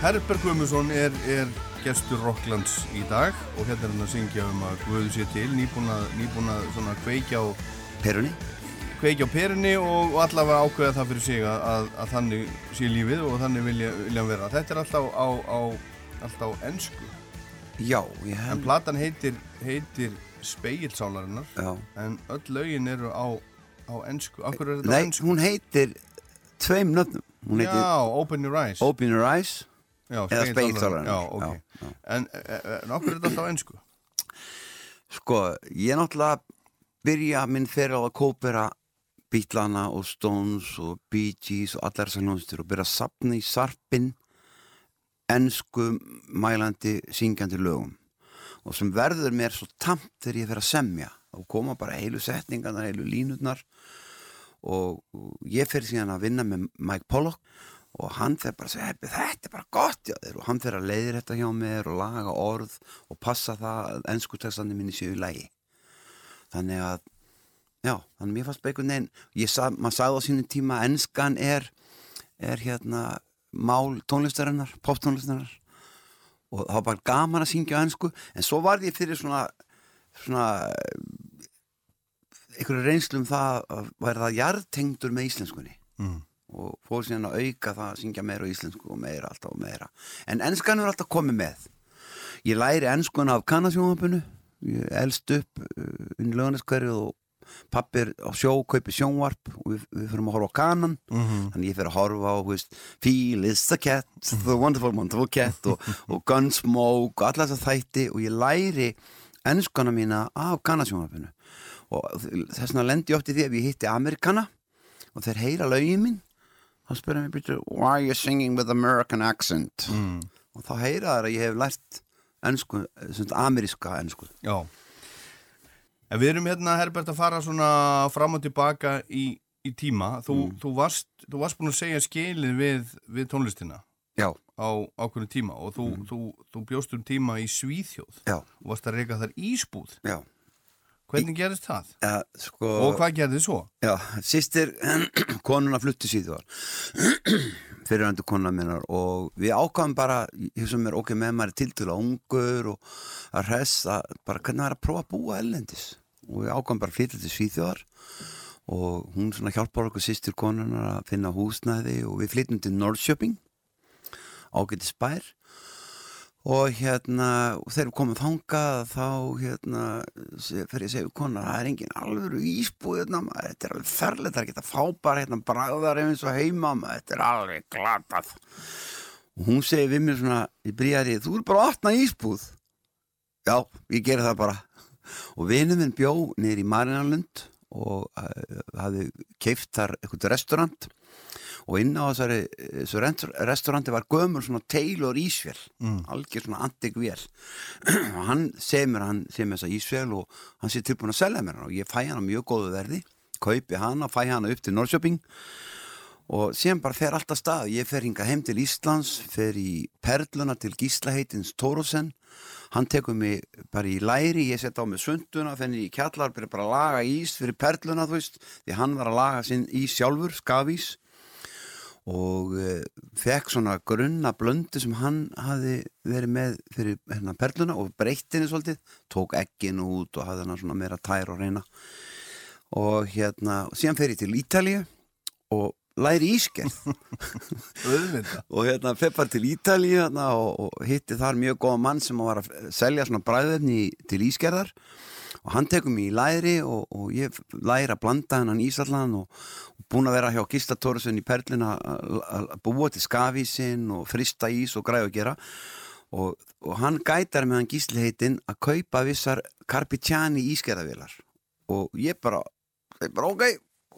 Herberg Guðmundsson er, er gestur Rocklands í dag og hérna er hann að syngja um að Guðu sé til nýbúin að svona kveikja á, Perunni kveikja á perunni og, og allavega ákveða það fyrir sig að, að, þannig sé lífið og þannig vilja, vilja vera. Þetta er alltaf á, á, alltaf á ensku. Já, ég En hef platan heitir, heitir Speilsálarinnar Já. en öll lögin eru á, á ensku. Akkur er þetta á Nei, ensku? hún heitir tveim nöfnum heitir Já, Open Your Eyes. Open Your Eyes eða Spegilsálarinnar. Spegilsálarinnar. Já, ok. Já, já. En, en okkur er þetta alltaf á ensku? Sko, ég náttúrulega byrja minn fyrir á að kópera Beatlana og Stones og Bee Gees og allar þessar hljónstur og byrja að sapna í sarpin ensku mælandi syngjandi lögum og sem verður mér svo tamt þegar ég fer að semja og koma bara heilu setningarnar, heilu línutnar og ég fer síðan að vinna með Mike Pollock og hann fer bara að segja "Hebbi, þetta er bara gott já þér. Og hann fer að leiðir þetta hjá mér og laga orð og passa það að ennsku textandi minni séu í lægi þannig að já, þannig að mér fannst veginn ég sag, maður sagði á sínum tíma að ennskan er er hérna mál tónlistarinnar, poptónlistarinnar. Og það var bara gaman að syngja ennsku en svo var ég fyrir svona svona einhverju reynslu um það að væri það jarðtengdur með íslenskunni. Mm. Og fór síðan að auka það að syngja meira á íslensku og meira alltaf og meira. En ennskan er alltaf komið með. Ég læri ennskuna af kannasjónvapinu ég elst upp uh, inn í lögneskverju og pappir á sjó, kaupi sjónvarp og við, við fyrir að horfa á kanan. Mhm. þannig ég fyrir að horfa á veist, Feel is the cat, the wonderful wonderful cat og, og Gunsmoke og alla þess þætti og ég læri ennskana mína af kannasjónvarpinu og þess vegna lendi ég oft í því ef ég hitti Amerikana og þeir heyra lögin mín þá spyrir mér byrju why are you singing with American accent Mm. og þá heyra þær að ég hef lært ennsku, sagt, ameríska ennsku Já. En við erum hérna, Herbert, að fara svona fram og tilbaka í, í tíma. Þú, Mm. þú, varst, þú varst búin að segja skilið við, við tónlistina já, á ákveðinu tíma og þú, þú, þú bjóst um tíma í Svíþjóð já, og varst að reyka þar ísbúð. já Hvernig gerist það? ja, sko, Og hvað gerði svo? Já, sýstir konuna fluttu síðan fyrir öndu konuna minnar og við ákvæðum bara, ég sem er ok með maður tiltölu ungur og að hressa, bara hvernig það er að prófa að búa ellendis og við ákvæðum bara að flytja til Svíþjóðar og hún svona hjálpar okkur sýstir konunar að finna húsnæði og við flytjum til Norrköping ágæti spær og hérna og þegar við komum þangað þá hérna ég að segja konar það er engin alvöru ísbúð hérna, maður, þetta er alveg ferlega það er ekki að fá bara hérna bragðar eins og heima maður, þetta er alveg glatað. Og hún segir við mér svona í bríðari, þú er bara að opna ísbúð. Já, ég geri það bara. Og vinur minn bjó niður í Marinalund og uh, hafði keift þar eitthvað restaurant og inn á þessari þessu rent- restauranti var gömur svona Taylor ísvél Mm. algjör svona antik vél. Og hann segir mér hann segir mér þessa ísvél og hann sé tilbúin að selja mér hana. Og ég fæ hana mjög góðu verði. Kaupi hana, fæ hana upp til Norrköping og síðan bara fer alltaf stað. Ég fer hinga heim til Íslands fer í Perluna til Gísla heitins Tórusen hann tekur mig bara í læri ég set á mig sunduna, fenni í kjallar byrja bara að laga ís fyrir Perluna þú veist, því hann var að laga sinn ís sjálfur skafís og uh, fekk svona grunna blöndu sem hann hafi verið með fyrir hérna, perluna og breytti henni svolítið, tók ekkin út og hafði hann svona meira tær og reyna og hérna og síðan fer ég til Ítalíu og læri ískerð og hérna feppar til Ítalíu hérna, og, og hitti þar mjög góða mann sem var að selja svona bræðefni til ískerðar og hann tekur mig í læri og, og ég læri að blanda hennan ísallan og, og búin að vera hjá Gísla Tórusun í Perlin að- búa til skafísinn og frista ís og græða að gera. Og, og hann gætar með hann Gísli heitinn að kaupa vissar Carpiciani ískerðavilar og ég bara, ég bara ok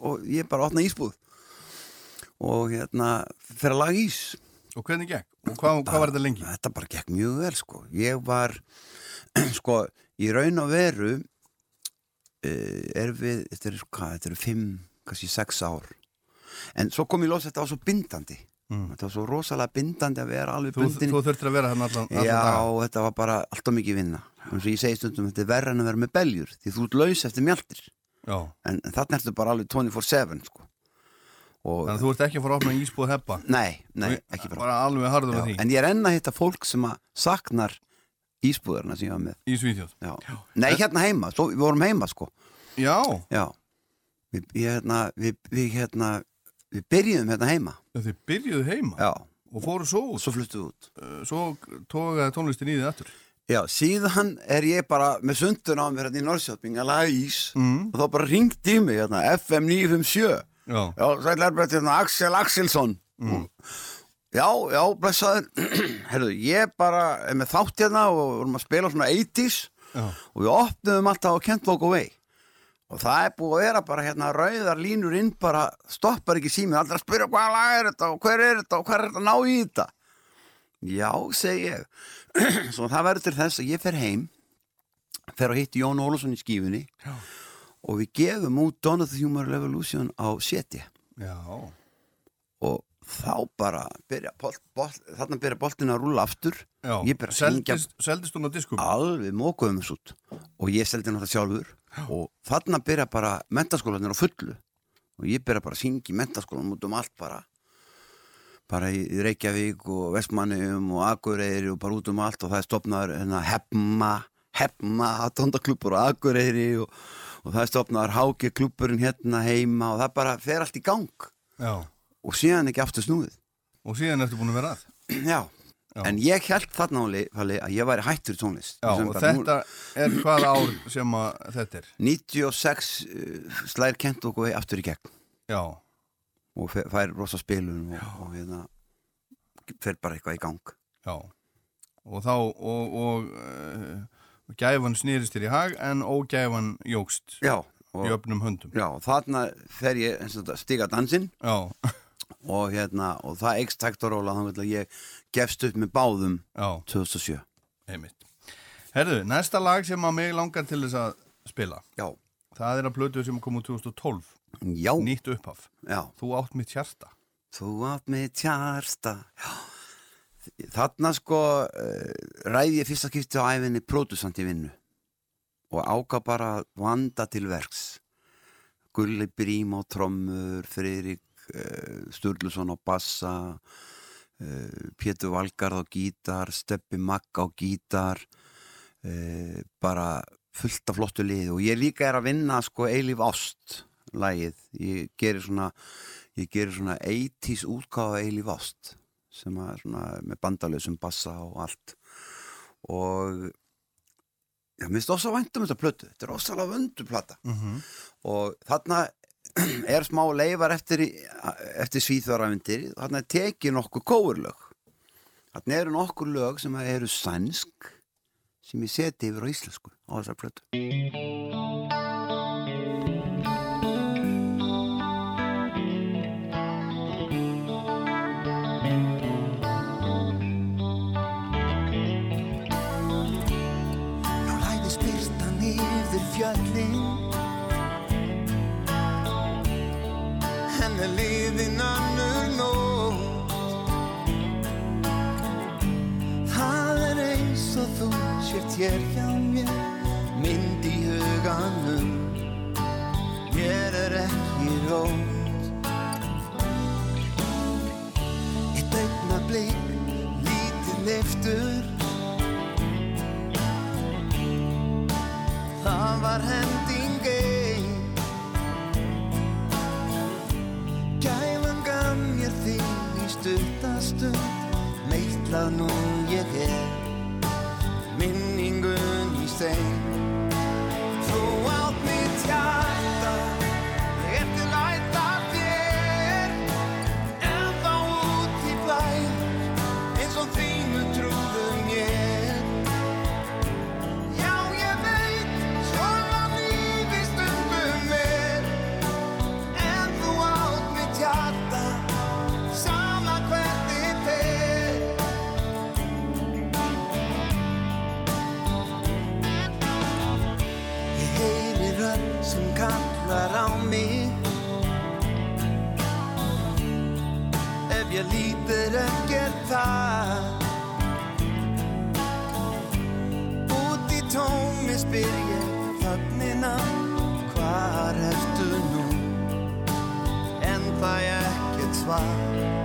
og ég bara opna ísbúð. Og hérna fer að laga ís. Og hvernig gekk? Og hvað, hvað var þetta lengi? Þetta bara gekk mjög vel sko. Ég var sko í raun og veru uh, er við þetta eru hvað, þetta eru fimm, kannski sex ár en svo kom ég los þetta var svo bindandi Mm. þetta var svo rosalega bindandi að vera alveg Þú, bundin þú þurftir að vera hann allan, allan Já, daga. þetta var bara alltaf mikið vinna eins og ég segi stundum, þetta er verra en að vera með beljur því þú ert laus eftir mjaltir Já. en, þarna ertu bara alveg 24-7 sko. Þannig að þú ert ekki að fara að opna ísbúð heppa nei, nei, ekki bara Bara alveg harður á því en ég er enn að hitta fólk sem að saknar ísbúðarna sem ég var með. Í Svíþjóð? Já. Nei, hérna heima, svo, við vorum heima sko. Já, Já. Við, ég, hérna, við, við, hérna, við byrjuðum hérna heima. Þið byrjuðu heima? Já, og fóru svo og út? Svo fluttuðu út. Uh, Svo tókaði tónlistin í þið aftur? Já, síðan er ég bara með sundun á mér hérna í Norrköping að laga ís. Mm. og þá bara ringt í mig hérna, FM 957 Já, Já, sæl erbætt hérna Axel Axelsson Já, já, blessaður. Herðu, ég bara er með þátt hérna og vorum að spila svona 80s já, og við opnum alltaf á Kent Walk Away og það er búið að vera bara hérna rauðar línur inn bara stoppar ekki símið, aldrei að spyrja hvað lag er þetta og hver er þetta og hver er þetta að ná í þetta? Já, segi ég. Svo það verður til þess að ég fer heim fer að hitti Jón Ólafsson í skífunni Já. og við gefum út Dawn of the Humor Revolution á seti já. Og þá bara byrja bolt, bolt, þarna byrja boltin að rúla aftur. Já, seldist, seldist hún á diskum? Alveg mókuðum þessu út. Og ég seldi náttúrulega sjálfur. Og þarna byrja bara mentaskólanir á fullu. Og ég byrja bara að syngja í mentaskólanum út um allt bara. Bara í Reykjavík og Vestmannum og Akureyri og bara út um allt. Og það er stopnaður hérna, hefma hefma, tóndaklubur og Akureyri og, og það er stopnaður Háki klubburinn hérna heima. Og það bara fer allt í gang. Já, og síðan ekki aftur snúið. Og síðan ertu búin að vera að. Já, Já. en ég held þarna Falli, að ég væri hættur tónlist. Já, og bara, nú- þetta er hvað ár sem að þetta er? 96 uh, slær kent okkur aftur í gegn. Já, og fær rosa spilun og, og hérna fer bara eitthvað í gang. Já. Og þá og, og uh, gæfan snýrist þér í hag en ógæfan jógst já, í öfnum höndum. Já, og þarna fer ég þetta, stiga dansinn. Já, og hérna, og það eikst hægt og róla þannig að ég gefst upp með báðum já, 2007 einmitt. Herðu, næsta lag sem að mig langar til þess að spila já, það er að blötu sem kom úr 2012 já, nýtt upphaf. Já. Þú átt mitt hjarta. Þú átt með tjarsta já. Þarna sko uh, ræði ég fyrsta skipti á æfinni pródusant í vinnu. Og áka bara vanda til verks. Gulli Brím á trommur Friðrik Sturluson á bassa uh, Pétur Valgarð á gítar Steppi Magg á gítar uh, bara fullt af flottu lið og ég líka er að vinna sko Eilíf Ást lagið, ég gerir svona ég gerir svona 80s útgáfa Eilíf Ást sem að svona með bandalösum bassa og allt. Og já, mér finnst ósað vænt um þetta plötu. Þetta er ósalega vöndu plata. Mm og þarna er smá leifar eftir, eftir svíþjóðaræfindir þarna tekið nokkur kóurlög þarna eru nokkur lög sem eru sænsk sem ég seti yfir á íslensku á þessar plötu Nú þú sért hér hjá mér Mynd í huganum. Mér er ekki rót Eitt augnablik, lítið leiftur Það var hending ein. Gæfan gaf mér þig í stuttastund Meitlað nú ég er Minningun í stein lítir ekkert það Út í tómi spyr ég þögnina Hvar ertu nú? En það ég svar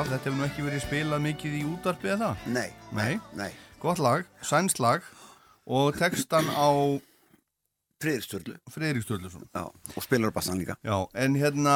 Upphaf, þetta hefur nú ekki verið spilað mikið í útarpi eða það? Nei, Nei. nei Gott lag, sænst lag og textan á Friðursturlu Friðrik Sturluson Já, og spilar bassan líka Já, en hérna,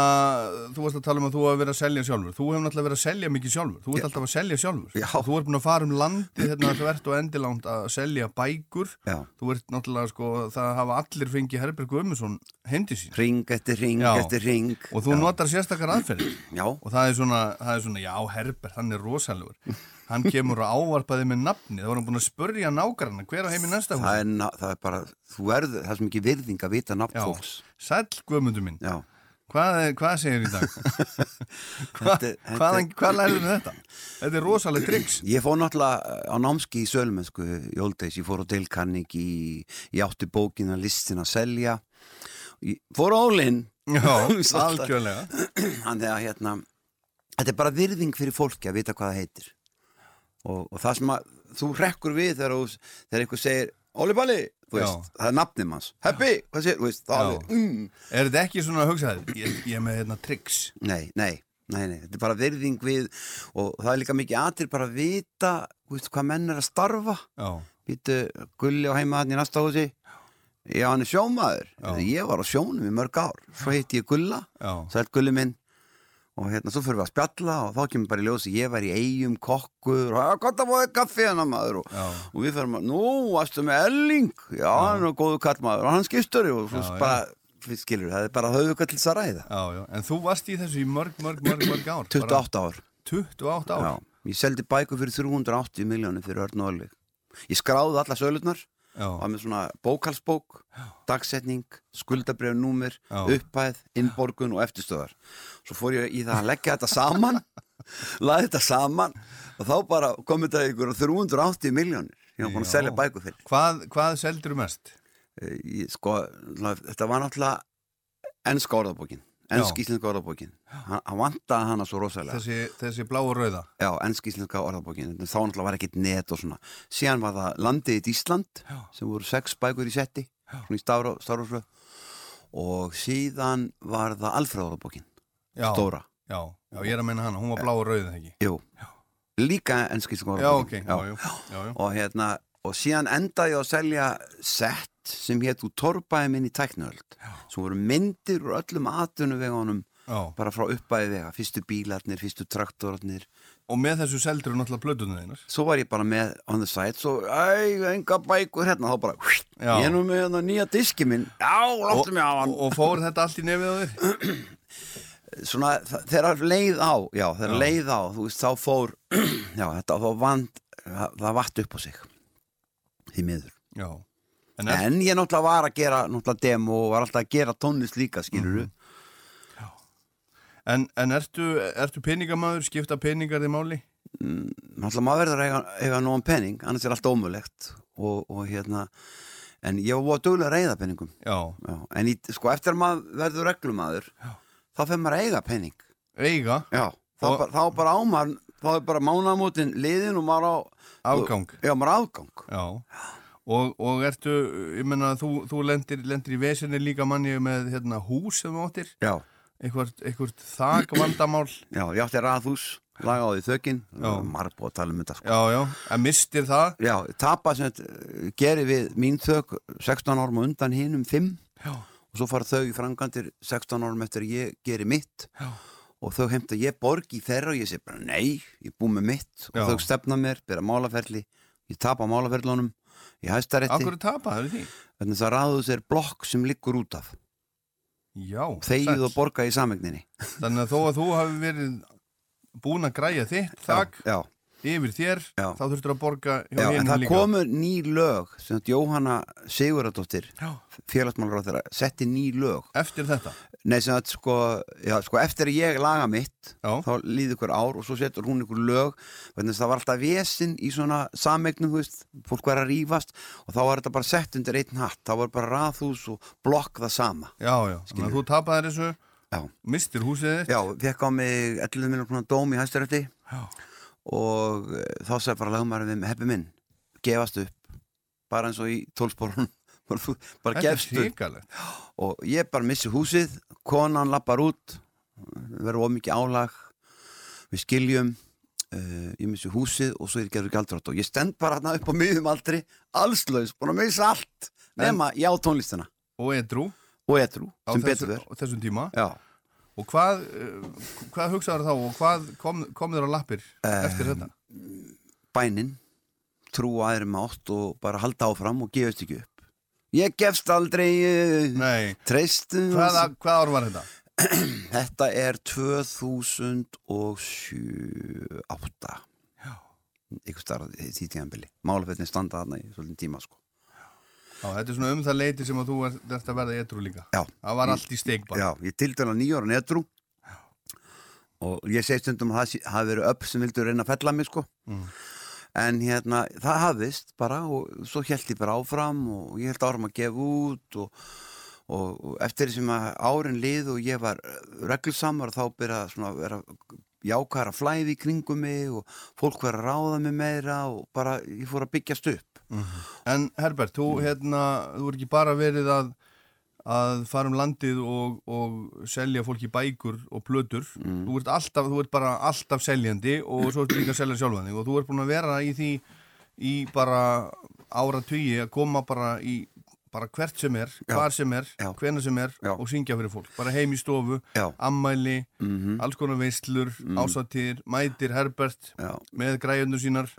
þú varst að tala um að þú hafa verið að selja sjálfur. Þú hefur náttúrulega verið að selja mikið sjálfur. Þú Já. alltaf að selja sjálfur. Já. Þú ert búin að fara um landið hérna þvert og endilangt að selja bækur. Já, Þú ert náttúrulega, sko, það hafa allir fengið Herbert Guðmundsson heimdi sín. ring eftir ring eftir ring Og þú notar sérstakar aðferðir. Já, Og það er svona, það er svona, já, Herbert, hann er rosalegur. Hann kemur og ávarpaði með nafni. Það var hann búin að spurja nágranna, hver á heim í næsta hús? það er, na- það er bara þú verður, það er svo mikið virðing að vita nafn fólks sæll Guðmundur minn. Hvað, hvað segir í dag? Hva, Þetta hvað, hvað lærðu með þetta? Þetta er rosalega triks. Ég fór náttúrulega á námski í Sölumensku í Oldeis, ég fór á Delkanning í, ég átti bókina listin að selja ég fór á Ólinn Já, Svolítið. algjörlega. þannig að hérna þetta er bara virðing fyrir fólki að vita hvað það heitir og, og það sem að þú rekkur við þegar, þegar einhver segir Óli Já. það er nafnið manns Heppi, hvað segir, þú veist, það mm. Er þetta ekki svona að hugsa þér? Ég, ég er með hérna triks. Nei, nei, nei, nei, þetta er bara virðing við og það er líka mikið aðtil bara að vita veist, hvað menn er að starfa Býtu, Gulli á heima hann í næsta húsi Já, hann er sjómaður. Ég var á sjónum í mörg ár Svo heiti ég Gulla, já, sælt Gulli minn Og hérna, svo fyrir við að spjalla Og þá kemur bara í ljósi, ég var í eigum kokkur Og "Ah, gott að fóða kaffi hennar maður. Og, og við fyrir að, nú, varstu með Elling? Já, hann er góðu kallmaður Og hann skipsturi og svo bara skilur, það er bara höfðu til þess að ræða. Já, já. En þú varst í þessu í mörg, mörg, mörg, mörg ár. 28 ár. Bara 28 ár. Já, ég seldi bækur fyrir 380 miljónir fyrir Örn og Ölvig Ég skráði alla sölurnar var með svona bókalsbók dagsetning, skuldabref númer Já. upphæð, innborgun og eftirstöðar svo fór ég í það að leggja þetta saman laði þetta saman og þá bara kom þetta ykkur á 380 miljónir ég var búin að selja bækur fyrir. Hvað, hvað seldur mest? Eh, sko, þetta var náttúrulega ennska orðabókin ennsk íslenska orðabókin. Hann, hann vantaði hana svo rosalega. Þessi, þessi blá og rauða. Já, ennsk íslenska orðabókin. Þá náttúrulega var ekkit net og svona. Síðan var það landið í Ísland Já. sem voru sex bækur í setti svona í Stáruflöð og síðan var það Alfreð orðabókin Já, stóra, Já, já, ég er að menna hana. Hún var blá og rauða, ekki? jú. Líka ennsk íslenska Já, ok. orðabókin Já, já, já, já. og hérna og síðan endaði ég að selja sett sem hétt úr torrbæði minn í tæknöld sem voru myndir úr öllum atvinnuvegunum bara frá uppbæði vega, fyrstu bílarnir, fyrstu traktorarnir. Og með þessu seldur þú náttúrulega blöðunum þeinar. svo var ég bara með on the side svo, æ, enga bækur hérna. Þá bara, Já. ég er nú með hérna nýja diski minn. Já, láttu mig á hann. Og, og fór þetta allt í nefið á þér? svona, þegar leið á já, þegar leið á, þú veist, þá fór já, þetta þá vand það, það vatt upp á sig því miður. Já. En en ég náttúrulega var að gera náttúrulega demo og var alltaf að gera tónlist líka, skilur Mhm. en, en ertu, ertu peningamæður, skipta peningar þið máli? náttúrulega maður verður að eiga, nógan penning annars er allt ómulegt og, og hérna en ég var búið að reyða penningum Já, Já, en í, sko, eftir að maður verður reglumadur þá fyrir maður að eiga penning eiga, Já, þá, Og- þá bara á maður þá er bara mánamótin liðin og maður á afgang. Já, maður afgang. Já, og, og ertu, ég menna, þú, þú lendir, lendir í vesinni líka manni með hérna, hús sem þú áttir, Já, eitthvað, þakvandamál? Já, ég átti raðhús laga á því þökin, búið að tala um þetta sko. Já, já, en mistir það? Já, tapa sem gerir við mín þök 16 árum og undan hinum 5 Já, og svo fara þau í frangandir 16 árum eftir að ég geri mitt. Já, og þau heimta ég borgi í þeirra og ég sé bara nei, ég búið með mitt. Og Já. þau stefna mér, byrja málaferli. Ég tapa málaferlunum í hæstarétti. Akkur tapaður því? Þannig að það ráðu sér blokk sem liggur út af. Já, þegið og borga í samegninni Þannig að þó að þú hafi verið búin að græja þitt þak já, yfir þér, Já. þá þurftur að borga hjá já, en hinum það líka. komu ný lög sem að Jóhanna Siguradóttir Já, félagsmálar á þeirra setti ný lög. Eftir þetta? Nei, sem að sko, já, sko eftir að ég laga mitt Já. þá líði ykkur ár og svo setur hún ykkur lög vegna þess að það var alltaf vesinn í svona samegnum, þú veist, fólk var að rífast og þá var þetta bara sett undir einn hatt þá var bara raðhús og blokk það sama. Já, já, þannig að þú tapaðir þessu Já, mistir húsið þitt. Já fekk á mig 11 minnum svona dóm í hæstarætti Já. Og e, þá sagði bara lagmaður við heppi minn, gefast upp. Bara eins og í tólsporun bara, gefst upp. og ég bara missi húsið konan lappar út verður ómikið álag við skiljum uh, ég missi húsið og svo er ég gerður gjaldrátt og ég stend bara hérna upp á miðum aldri allslaus, búin að missa allt En- nema já tónlistina. Og edru og etru, á sem betur verð á þessum tíma. Já, og hvað, uh, hvað hugsaður þá og hvað kom, kom þér á lappir eftir þetta? bænin trú aðri mátt og bara halda áfram og gefast ekki upp. Ég gefst aldrei uh, Nei, treystu hvað, hvað ár var þetta? þetta er 2007 8 Já. ykkur starf því tíðanbili málafettin standa þarna í svolítið tíma sko Já, þetta er svona um það leiti sem að þú ert, að verða edru líka Já. Það var allt í steik bara Já, ég tildala nýjóra netru og ég segi stundum að það hafi verið upp sem vildu reyna að fella mig sko Mm. en hérna, það hafðist bara og svo held ég bara áfram og ég held áfram að gefa út og, og, og eftir því sem að árin lið og ég var reglusamar þá byrja svona að vera jákvæðara flæði í kringum mig og fólk verið að ráða mig meira og bara ég fór að byggjast upp. En Herbert, þú, hérna, þú er ekki bara verið að, að fara um landið og, og selja fólki bækur og plötur. Þú, ert alltaf, þú ert bara alltaf seljandi og svo ertu líka að selja sjálfan þig og þú ert búin að vera í því í bara ára að koma bara í bara hvert sem er, hvar sem er, Já. hvenar sem er Já. og syngja fyrir fólk, bara heim í stofu Já. ammæli, mm alls konar veislur ásatir, mætir Herbert Já. með græjunum sínar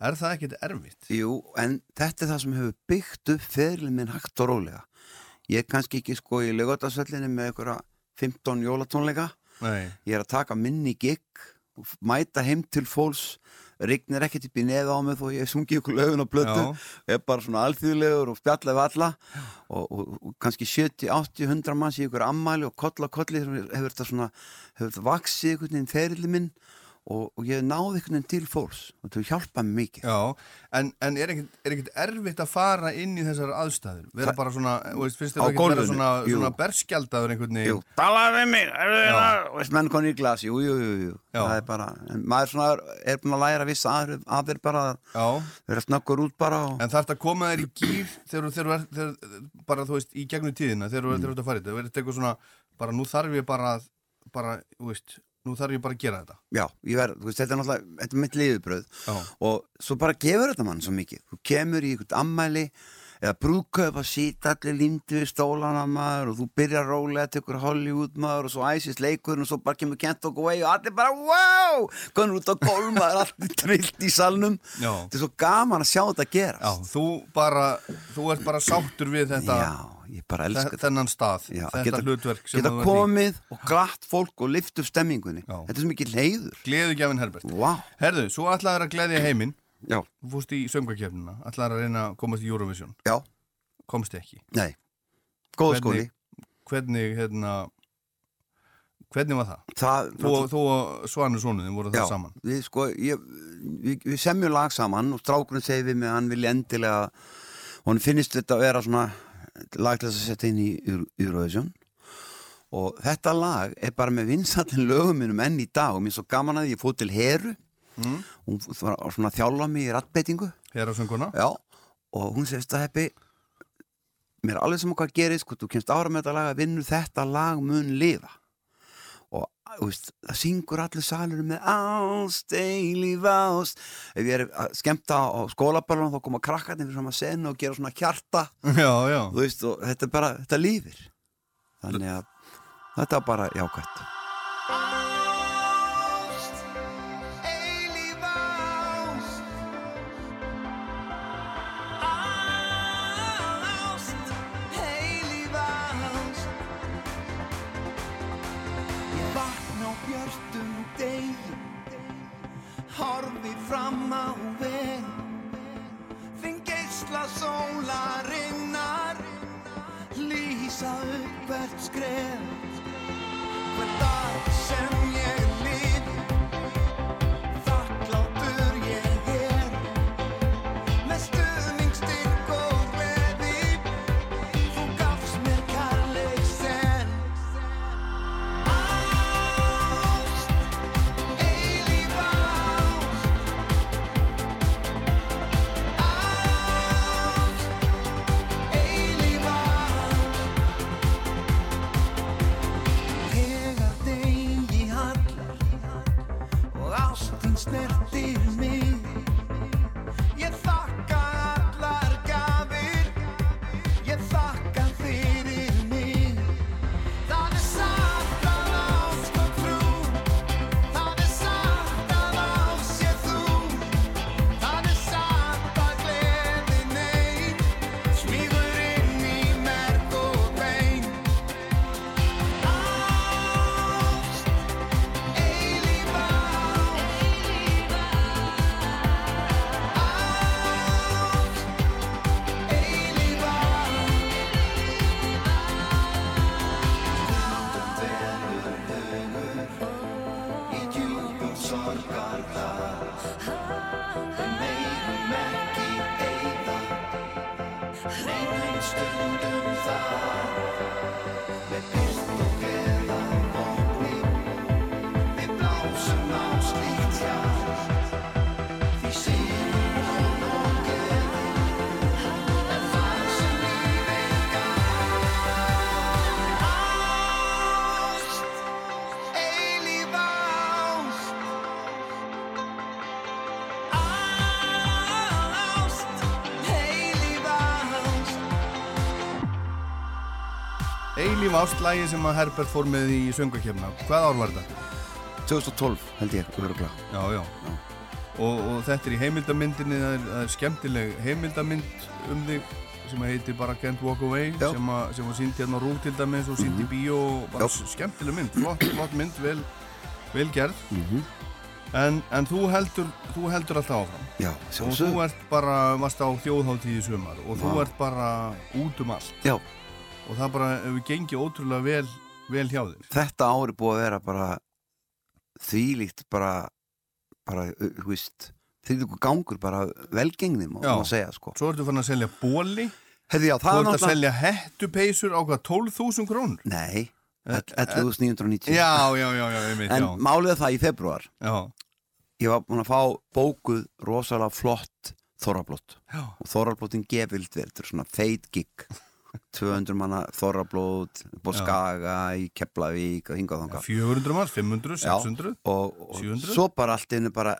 er það ekkert erfitt? Jú, en þetta er það sem hefur byggt upp ferlið minn hægt og rólega. Ég er kannski ekki sko í lögatarsvellinni með einhverja 15 jólatónleika. Nei, Ég er að taka minni gig mæta heim til fólks. Rignir ekkert upp í neða á mig þó ég sungi ykkur lögun og blötu. Já. Er bara svona alþýðulegur og spjalla við alla. Og, og, og kannski 70, 80, 100 manns í ykkur ammæli og koll á kolli hefur þetta svona, hefur þetta vaksið einhvern veginn ferlið minn. Og, og ég náði einhvern veginn til fólks. Og þetta hjálpa mér mikið. Já, en, en er ekkert er erfitt að fara inn í þessar aðstæður? Vera Það- bara svona, þú veist, finnst þér ekkert vera gólfinu, svona, svona berskjaldaður einhvern veginn? Jú, talaðu við mig, er Já. það, veist, menn koni í glas, jú, jú, jú, jú, það er bara, en maður svona er, búin að læra viss aðrir bara að Já, vera snöggur út bara og, en þarf þetta að koma þér í gýr þegar þú ert, bara þú veist, í gegnum tíðina, þegar þú ert að fara í þetta, verður þetta eitthvað svona, bara nú þarf ég bara, að- bara, þú veist, nú þarf ég bara að gera þetta. já, ég verð, þú veist, þetta er náttúrulega, þetta er mitt liðubröð og svo bara gefur þetta mann svo mikið, þú kemur í einhvern ammæli eða brúðkaup að sýta allir lindi við stólana maður og þú byrjar rólega til ykkur Hollywood maður og svo æsist leikurinn og svo bara kemur Kent og Away og allir bara wow, konur út á gólf maður allir trillt í salnum. Já. þetta er svo gaman að sjá þetta gerast. Já, þú bara, þú ert bara sáttur við þetta, Já, ég bara elska þe- þennan stað, Já, þetta geta- hlutverk sem Geta þú ert í. komið og glatt fólk og lift upp stemmingunni Já. Þetta er svo mikið leiður Gleðugjafinn Herbert. Vá, Herðu, svo ætlaður að gleðja heiminn, já, þú fórst í söngvakefnina, ætlaður að reyna að komast í Eurovision, já, komst ekki. nei Góða skóli Hvernig, hérna, hvernig var það? Það, Þú, og- þú og Svanur Sónuðin voru það já, saman. við sko ég, við, við semjum lag saman og strákurinn segir við að hann vilja endilega hún finnist þetta að vera svona lag til að setja inn í Euro- Eurovision. Og þetta lag er bara með vinsallin lögum minnum enn í dag. Og mér er svo gaman að ég fóð til Heru. Mm. hún var svona þjálfa mig í rattbeitingu Já, og hún segist að heppi mér er alveg sem hvað gerist hvort þú kemst ára með þetta lag að vinnu þetta lag mun og þú veist, það syngur allir salur með ást, eilíf ást ef ég er að skemmta á skólaballunum þá koma krakkarnir fyrir svona senu og gera svona hjarta. Já, já. Veist, þetta er bara, þetta lífir þannig að þetta er bara jákvætt hvert skref Eilíf ástlægi sem að Herbert fór með í söngakefna Hvað ár var þetta? 2012 held ég, öruglega Já, já, Og, og þetta er í heimildamyndinni það er, það er skemmtileg heimildamynd um þig sem heitir bara Can't Walk Away Já. Mhm. sem, að síndi hérna á Rúf til dæmis og síndi í bíó og bara Já. skemmtileg mynd, flott, flott mynd vel, vel gerð. Mhm. en, en þú heldur þú heldur alltaf áfram. Já, og þú ert bara, varst á þjóðháttíð í sumar og þú ert bara út um allt. Já, og það bara hefur gengið ótrúlega vel, vel hjá þér. Þetta ári búið að vera bara þvílíkt bara bara, þú veist þvílíku gangur bara velgengni má, Já. má segja sko. Svo ertu fann að selja bóli Hefði já, Þú ert er að náttúrulega selja hettupeysur á hvað 12.000 krónur? Nei, Eh, 11.990 Já, já, já, já, einmitt, En já. málið er það í februar já. Ég var búin að fá bókuð rosalega flott þorrablót. Og þorrablótin gefild verið þetta er svona feit gig 200 manna þorrablót Já. Skaga í Keflavík og hingað þangað 400 manns, 500, Já. 600 og, og 700? svo bara allt einu bara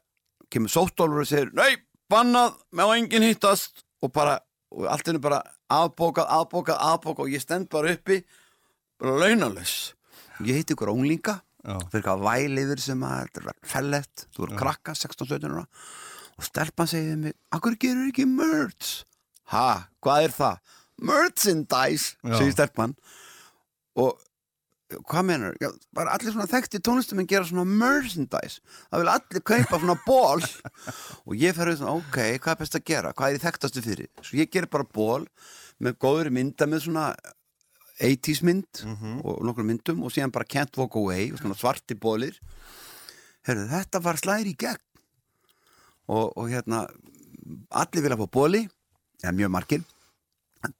kemur sóttólfur og segir nei, bannað, má enginn hittast og bara, og allt einu bara afbókað, afbókað, afbókað og ég stend bara uppi bara launaless ég hitti ykkur unglinga Já. fyrir eitthvað væl yfir sem að þetta fellett, þú eru krakka 16-17 ára og stelpan segið mig akkur gerur ekki merch ha, hvað er það? Merchandise, segir stelpan. Og hvað menar, já, bara allir svona þekkti tónlistuminn gera svona merchandise. Það vil allir kaupa svona ból og ég fer auðvitað, ok, hvað er best að gera? Hvað er ég þekktastu fyrir, svo ég ger bara ból með góður mynda með svona 80s mynd og nokkur myndum og síðan bara Can't Walk Away og svona svarti bólir Herru, þetta var slæri í gegn. Og, og hérna allir vilja fá bóli eða mjög margir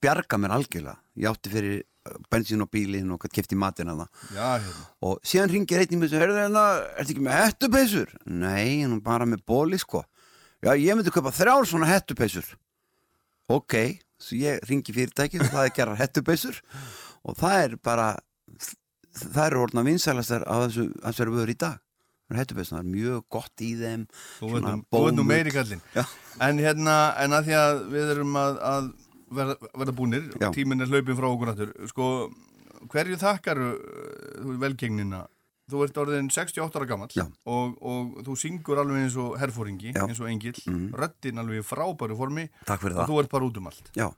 bjarga mér algjörlega ég átti fyrir bensín og bílinn og kefti matinn að það Já, hérna. og síðan ringir einn í mig sem hérna, ertu ekki með hettupeysur? Nei, hann er bara með bóli sko Já, ég myndi kaupa þrjár svona hettupeysur Ok, svo ég ringi fyrirtækið og það er gerar hettupeysur og það er bara það eru orðna vinsælastar á þessu, þessu vöður í dag Það er mjög gott í þeim Þú veit nú- meiri kallinn. Já. En hérna, en að því að við erum að, að verða, verða búnir, Já. tíminn er hlaupin frá okkur náttúr, sko, hverju þakkar þú velgengnina? Þú ert orðin 68 ára gamall Já. og, og þú syngur alveg eins og herfóringi, Já. eins og engill, Mhm. röddin alveg í frábæru formi og það þú ert bara út um allt. Já,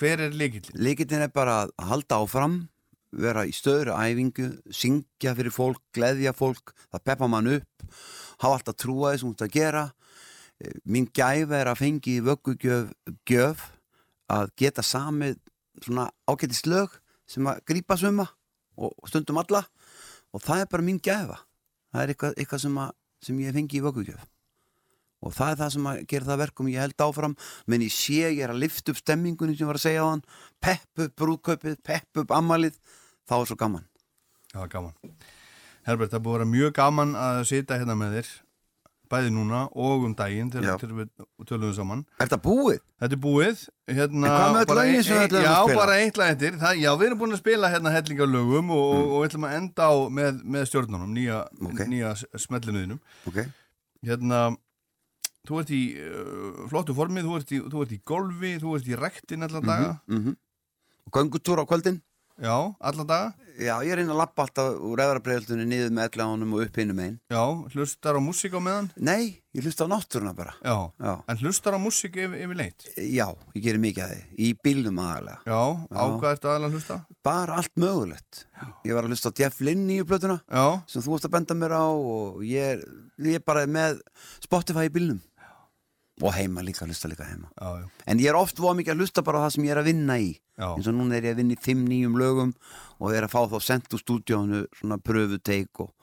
Hver er leikillin? Líkillin er bara að halda áfram, vera í stöðru æfingu, syngja fyrir fólk, gleðja fólk, það peppa mann upp, hafa alltaf trúa þessum út að gera. Eh, Mín gæfa er að fengi vöggugjöf gjöf, að geta samið svona ágættis lög sem að grípa suma og stundum alla og það er bara mín gæfa. Það er eitthvað, eitthvað sem, að, sem ég fengi í vöggugjöf. Og það er það sem að gera það verkum ég held áfram, menn ég sé ég er að lifta upp stemmingunni sem ég var að segja á hann, pepp upp brúðkaupið, pepp upp ammalið, þá er svo gaman. Já, gaman. Herbert, það búið að vera mjög gaman að sita hérna með þér, bæði núna og um daginn til, til við tölum við saman. Er þetta búið? Þetta er búið hérna, öll bara ein- sem við ætluðum að Já, bara eitt lag eftir það, Já, við erum búin að spila hérna hellingarlögum og, Mm. og, og við ætlum að enda á með, með stjórnunum nýja, Ok. nýja smellinuðinum Ok. Hérna Þú ert í uh, flottu formi, þú ert í, þú ert í golfi, þú ert í rektin allan daga Mm -hmm. Og göngutúr á kvöldin? Já, allan daga Já, ég er inn að lappa alltaf úr eðrabreyðaldunni niður með elláðunum og upp hinnum einn. Já, hlustar á músík á meðan Nei, ég hlusta á náttúruna bara. Já, Já. en hlustar á músík yfir, yfir leitt Já, ég gerir mikið að þið. Í bílnum aðalega. Já, Já. ertu aðalega að hlusta? Bara allt mögulegt. Ég var að hlusta á Jeff Lynne nýju plötuna Já, sem þú varst að benda mér á og ég er, ég er bara með Spotify í bílnum. Og heima líka, hlusta líka heima. já, já, En ég er oft voða mikið að hlusta bara á það sem ég er að vinna í. Já. eins og núna er ég að vinna í fimm nýjum lögum og er að fá þá sendt úr stúdíónu svona pröfuteik og,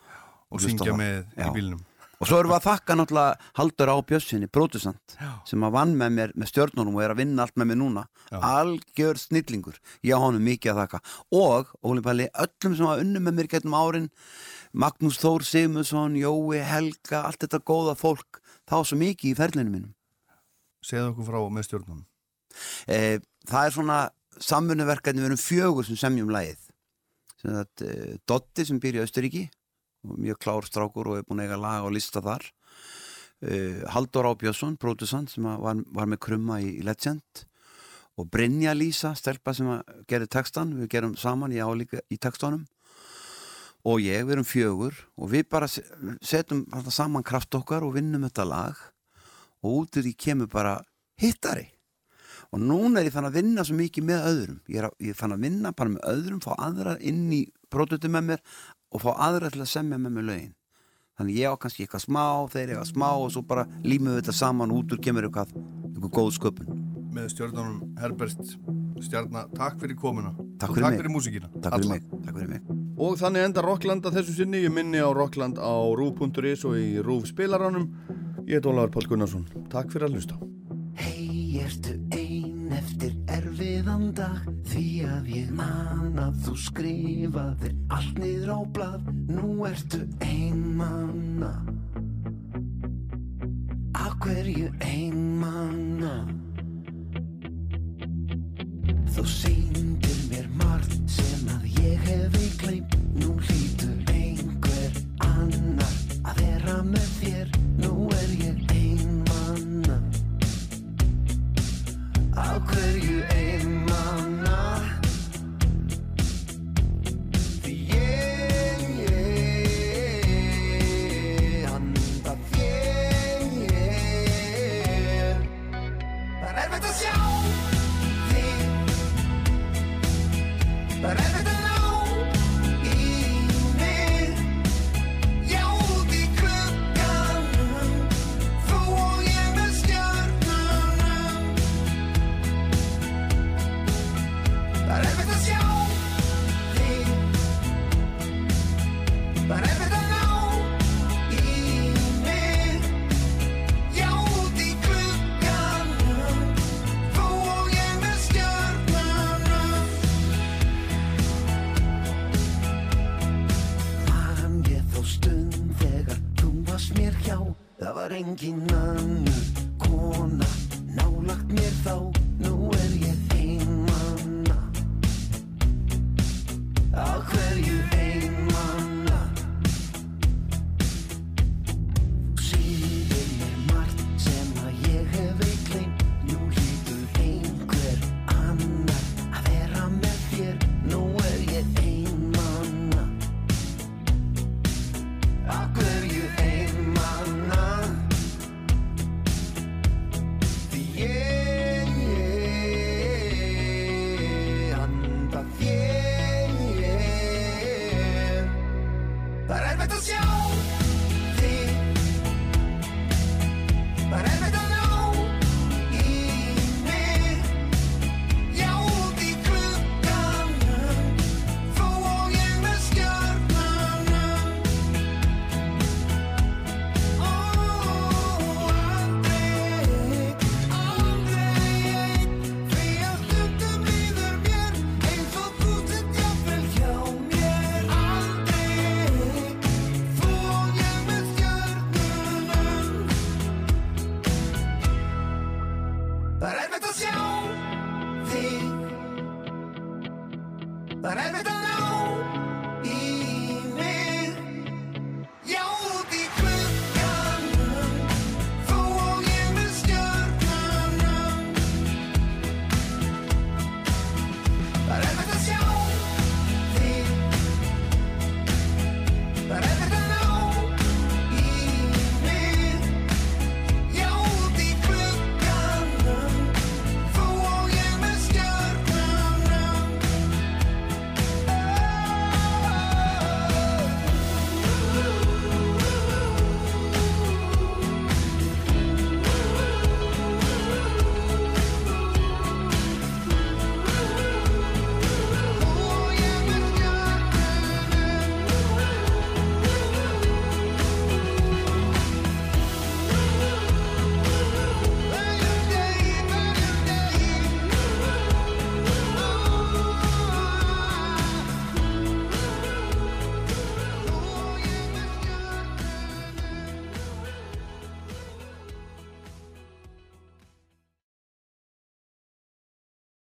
og syngja með í bílnum. Og svo erum við að þakka náttúrulega Haldur á. Bjössinni, pródusant sem að vann með mér með stjörnunum og er að vinna allt með mér núna. Algjör snillingur, ég á honum mikið að þakka. Og, Óli Palli, öllum sem hafa unni með mér getum árin Magnús Þór Sigmundsson, Jói, Helga allt þetta góða fólk, þá svo mikið í ferlinu mínum Segðu okkur frá með stjórnunum. E, það er svona samfunnuverkefni við erum fjögur sem semjum lagið. Sem það, e, Dotti sem býr í Austuríki mjög klár strákur og er búin að eiga lag og lista þar. E, Haldur Á Björnsson, producent sem að var, var með krumma í, í Legend. Og Brynja Lísa, stelpa sem að gerði textan, við gerum saman, líka í textanum og ég, við erum fjögur og við bara se- setjum saman kraft okkar og vinnum þetta lag og út úr því kemur bara hittari. Og núna er ég fann að vinna svo mikið með öðrum. Ég, er að, ég fann að vinna bara með öðrum fá aðra inn í produktu með mér og fá aðra til að semja með mér lögin. Þannig ég á kannski eitthvað smá þeir eitthvað smá og svo bara límum við þetta saman út úr kemur eitthvað, eitthvað góð sköpun. Með stjórnunum Herbert Stjarnar, takk fyrir komuna. Takk og fyrir takk fyrir músíkina. Takk fyrir takk fyrir mig. Og þannig enda Rockland að þessu sinni. Ég minni á Rockland á rúf.is og í rúf spilaranum Ég heit Ólaður Pál Gunnarsson. Takk fyrir að hlusta. Hei, ertu ein eftir erfiðan dag? Því að ég man að þú skrifaðir allt niður á blað. Nú ertu einmanna Af hverju einmanna Þú sýndir mér margt sem að ég hefi gleymt. Nú hlýtur einhver annar að vera með þér Á hverju einmanna